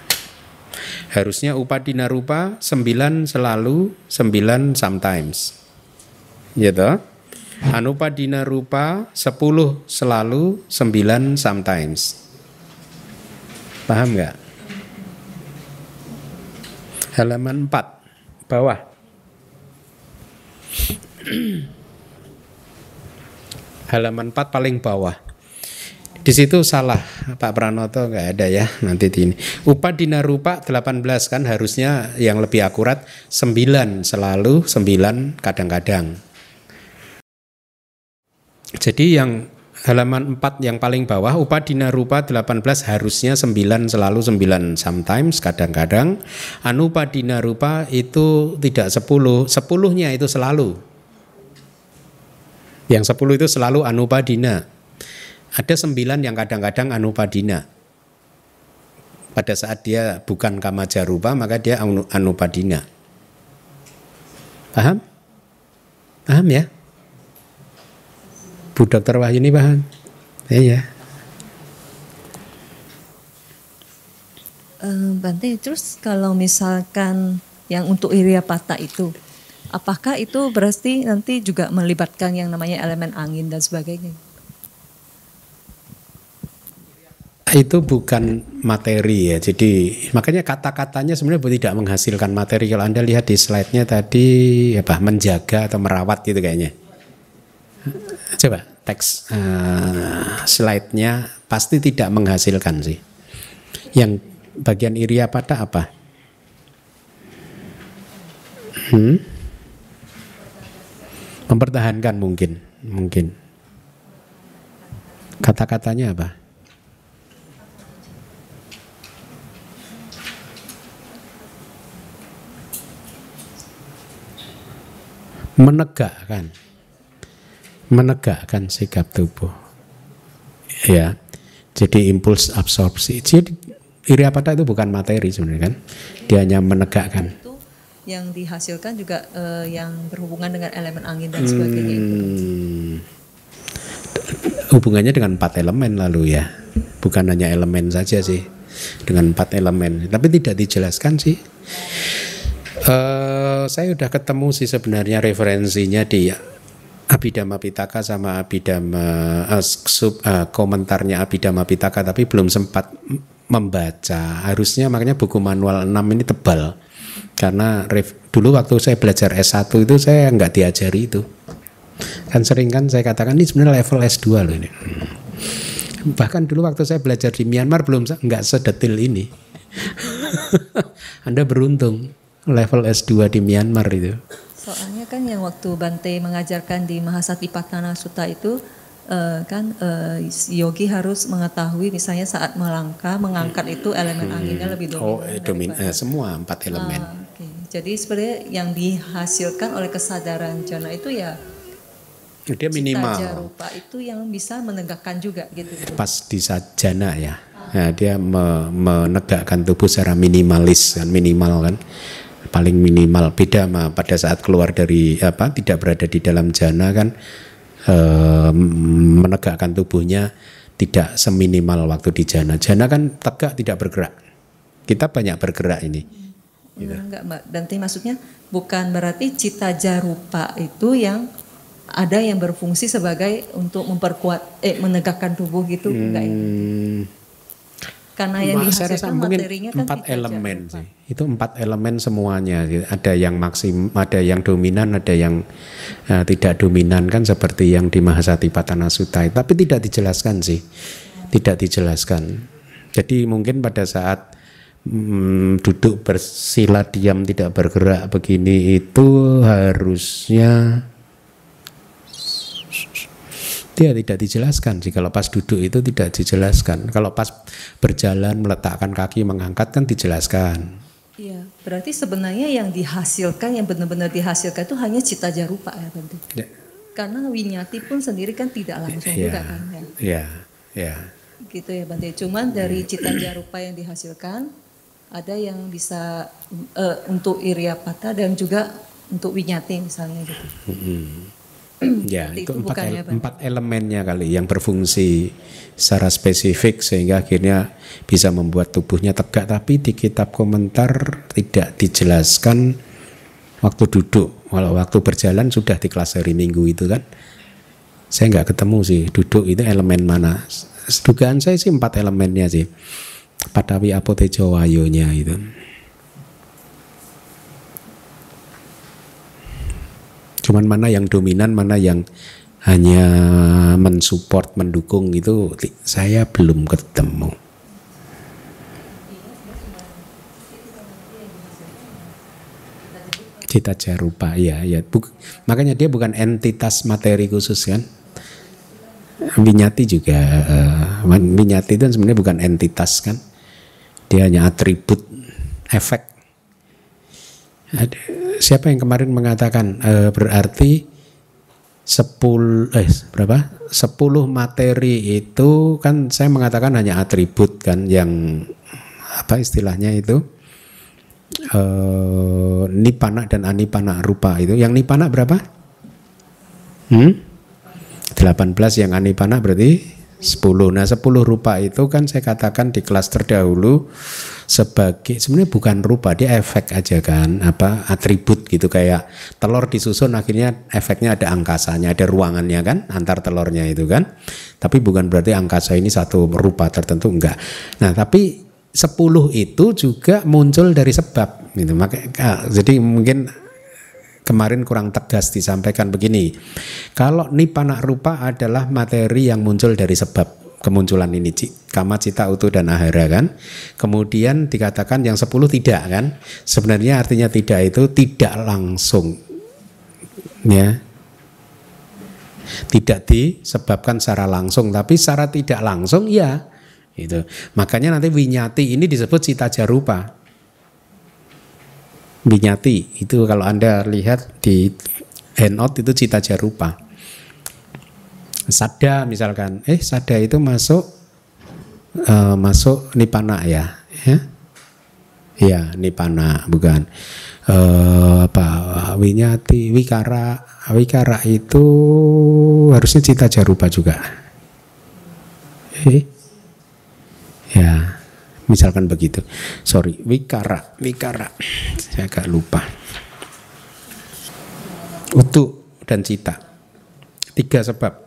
Speaker 1: Harusnya upadina rupa 9 selalu, 9 sometimes. Gitu. Anupadina rupa 10 selalu, 9 sometimes. Paham nggak? Halaman 4 bawah. Halaman 4 paling bawah. Di situ salah Pak Pranoto nggak ada ya nanti di ini. Upadina rupa 18 kan harusnya yang lebih akurat 9 selalu 9 kadang-kadang. Jadi yang halaman 4 yang paling bawah upadina rupa 18 harusnya 9 selalu 9 sometimes kadang-kadang. Anupadina rupa itu tidak 10, 10-nya itu selalu. Yang 10 itu selalu anupadina. Ada sembilan yang kadang-kadang anupadina. Pada saat dia bukan kamajarupa maka dia anu- anupadina. Paham? Paham ya? Bu Dokter Wahyuni paham? Iya.
Speaker 2: Eh, Bante, terus kalau misalkan yang untuk Iriapata itu, apakah itu berarti nanti juga melibatkan yang namanya elemen angin dan sebagainya?
Speaker 1: Itu bukan materi ya. Jadi makanya kata-katanya sebenarnya tidak menghasilkan materi. Kalau Anda lihat di slide-nya tadi apa menjaga atau merawat gitu kayaknya. Coba teks eh, slide-nya pasti tidak menghasilkan sih. Yang bagian iria pada apa? Hmm? Mempertahankan mungkin, mungkin. Kata-katanya apa? menegakkan menegakkan sikap tubuh. Ya jadi impuls absorpsi. Jadi iriapata itu bukan materi sebenarnya kan? Dia hanya menegakkan.
Speaker 2: Itu yang dihasilkan juga eh, yang berhubungan dengan elemen angin dan sebagainya itu.
Speaker 1: Hmm, hubungannya dengan empat elemen lalu ya. Bukan hanya elemen saja sih dengan empat elemen. Tapi tidak dijelaskan sih. Eh, saya udah ketemu sih sebenarnya referensinya di Abhidhamma Pitaka sama Abhidhamma eh, sub eh, komentarnya Abhidhamma Pitaka tapi belum sempat membaca. Harusnya makanya buku manual 6 ini tebal. Karena ref, dulu waktu saya belajar S1 itu saya nggak diajari itu. Kan sering kan saya katakan ini sebenarnya level S2 loh ini. Bahkan dulu waktu saya belajar di Myanmar belum nggak sedetil ini. Anda beruntung level S2 di Myanmar itu.
Speaker 2: Soalnya kan yang waktu Bante mengajarkan di Mahasatipatthana Sutta itu uh, kan uh, yogi harus mengetahui misalnya saat melangkah mengangkat itu elemen hmm. anginnya lebih dominan.
Speaker 1: Oh, eh, domin eh, semua empat elemen. Ah,
Speaker 2: okay. Jadi sebenarnya yang dihasilkan oleh kesadaran jana itu ya
Speaker 1: dia minimal.
Speaker 2: Cita rupa itu yang bisa menegakkan juga gitu.
Speaker 1: Pas di jana ya. Nah, dia me menegakkan tubuh secara minimalis kan minimal kan paling minimal. Beda sama pada saat keluar dari apa tidak berada di dalam jana kan e, menegakkan tubuhnya tidak seminimal waktu di jana. Jana kan tegak tidak bergerak. Kita banyak bergerak ini.
Speaker 2: Gitu. enggak mbak. Nanti maksudnya bukan berarti cita jarupa itu yang ada yang berfungsi sebagai untuk memperkuat eh menegakkan tubuh gitu hmm, enggak ya? Karena yang dihasilkan materinya
Speaker 1: kan empat elemen sih. Itu empat elemen semuanya. Ada yang maksim ada yang dominan ada yang uh, tidak dominan. Kan seperti yang di Mahasatipatthana Sutta tapi tidak dijelaskan sih. Tidak dijelaskan. Jadi mungkin pada saat hmm, duduk bersila diam tidak bergerak begini itu harusnya dia tidak dijelaskan sih kalau pas duduk itu tidak dijelaskan kalau pas berjalan meletakkan kaki mengangkat kan dijelaskan
Speaker 2: Iya, berarti sebenarnya yang dihasilkan yang benar-benar dihasilkan itu hanya cita jarupa ya berarti. Ya. Karena winyati pun sendiri kan tidak langsung ya. juga kan ya.
Speaker 1: Iya, iya.
Speaker 2: Gitu ya Bante. Cuman dari cita jarupa yang dihasilkan ada yang bisa uh, untuk iriapata dan juga untuk winyati misalnya gitu. Hmm.
Speaker 1: ya itu, itu empat, ele empat elemennya kali yang berfungsi secara spesifik sehingga akhirnya bisa membuat tubuhnya tegak. Tapi di kitab komentar tidak dijelaskan waktu duduk. Kalau waktu berjalan sudah di kelas hari minggu itu kan. Saya nggak ketemu sih duduk itu elemen mana. Dugaan saya sih empat elemennya sih. Padawi apotejo wayonya itu Cuman mana yang dominan, mana yang hanya mensupport, mendukung itu saya belum ketemu. Cita jarupa, ya, ya. Buk, makanya dia bukan entitas materi khusus kan. Winyati juga, uh, winyati itu sebenarnya bukan entitas kan. Dia hanya atribut, efek siapa yang kemarin mengatakan e, berarti sepul eh berapa? sepuluh materi itu kan saya mengatakan hanya atribut kan yang apa istilahnya itu e, nipana dan anipana rupa itu. Yang nipana berapa? Hmm? 18 yang anipana berarti 10. Nah, 10 rupa itu kan saya katakan di kelas terdahulu sebagai sebenarnya bukan rupa dia efek aja kan apa atribut gitu kayak telur disusun akhirnya efeknya ada angkasanya ada ruangannya kan antar telurnya itu kan. Tapi bukan berarti angkasa ini satu rupa tertentu enggak. Nah tapi sepuluh itu juga muncul dari sebab gitu. Maka jadi mungkin kemarin kurang tegas disampaikan begini kalau nipana rupa adalah materi yang muncul dari sebab kemunculan ini kama cita utuh dan ahara kan? Kemudian dikatakan yang sepuluh tidak kan? Sebenarnya artinya tidak itu tidak langsung ya. Tidak disebabkan secara langsung tapi secara tidak langsung ya itu. Makanya nanti winyati ini disebut cita jarupa winyati itu kalau anda lihat di handout itu cita jarupa. Sada misalkan. Eh sada itu masuk uh, masuk nipana ya? Ya? Ya nipana bukan. Uh, apa? Winyati wikara. Wikara itu harusnya cita jarupa juga. Eh? Ya misalkan begitu. Sorry wikara. Wikara. Saya agak lupa. Utuh dan cita. Tiga sebab.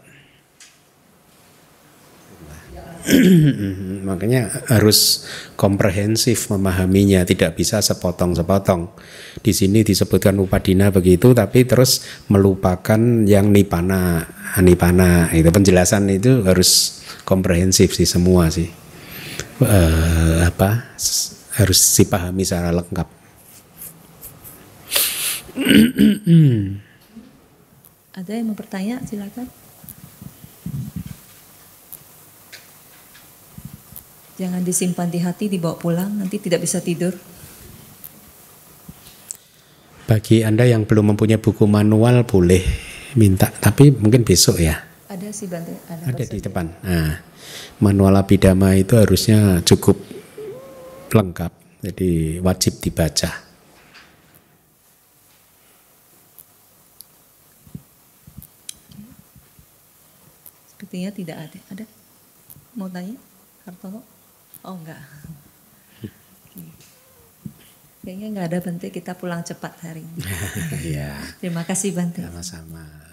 Speaker 1: Makanya harus komprehensif memahaminya, tidak bisa sepotong-sepotong. Di sini disebutkan upadina begitu, tapi terus melupakan yang nipana, anipana. Itu penjelasan itu harus komprehensif sih semua sih. Uh, apa harus dipahami secara lengkap.
Speaker 2: Ada yang mau bertanya? Silakan. Jangan disimpan di hati, dibawa pulang, nanti tidak bisa tidur.
Speaker 1: Bagi Anda yang belum mempunyai buku manual boleh minta, tapi mungkin besok ya.
Speaker 2: Ada sih Bante,
Speaker 1: ada, ada di depan. Nah, manual abidama itu harusnya cukup lengkap, jadi wajib dibaca.
Speaker 2: Sepertinya tidak ada. Ada? Mau tanya, Hartono? Oh enggak. Kayaknya enggak ada Bante, kita pulang cepat hari ini.
Speaker 1: Iya.
Speaker 2: Terima kasih Bante.
Speaker 1: Sama-sama.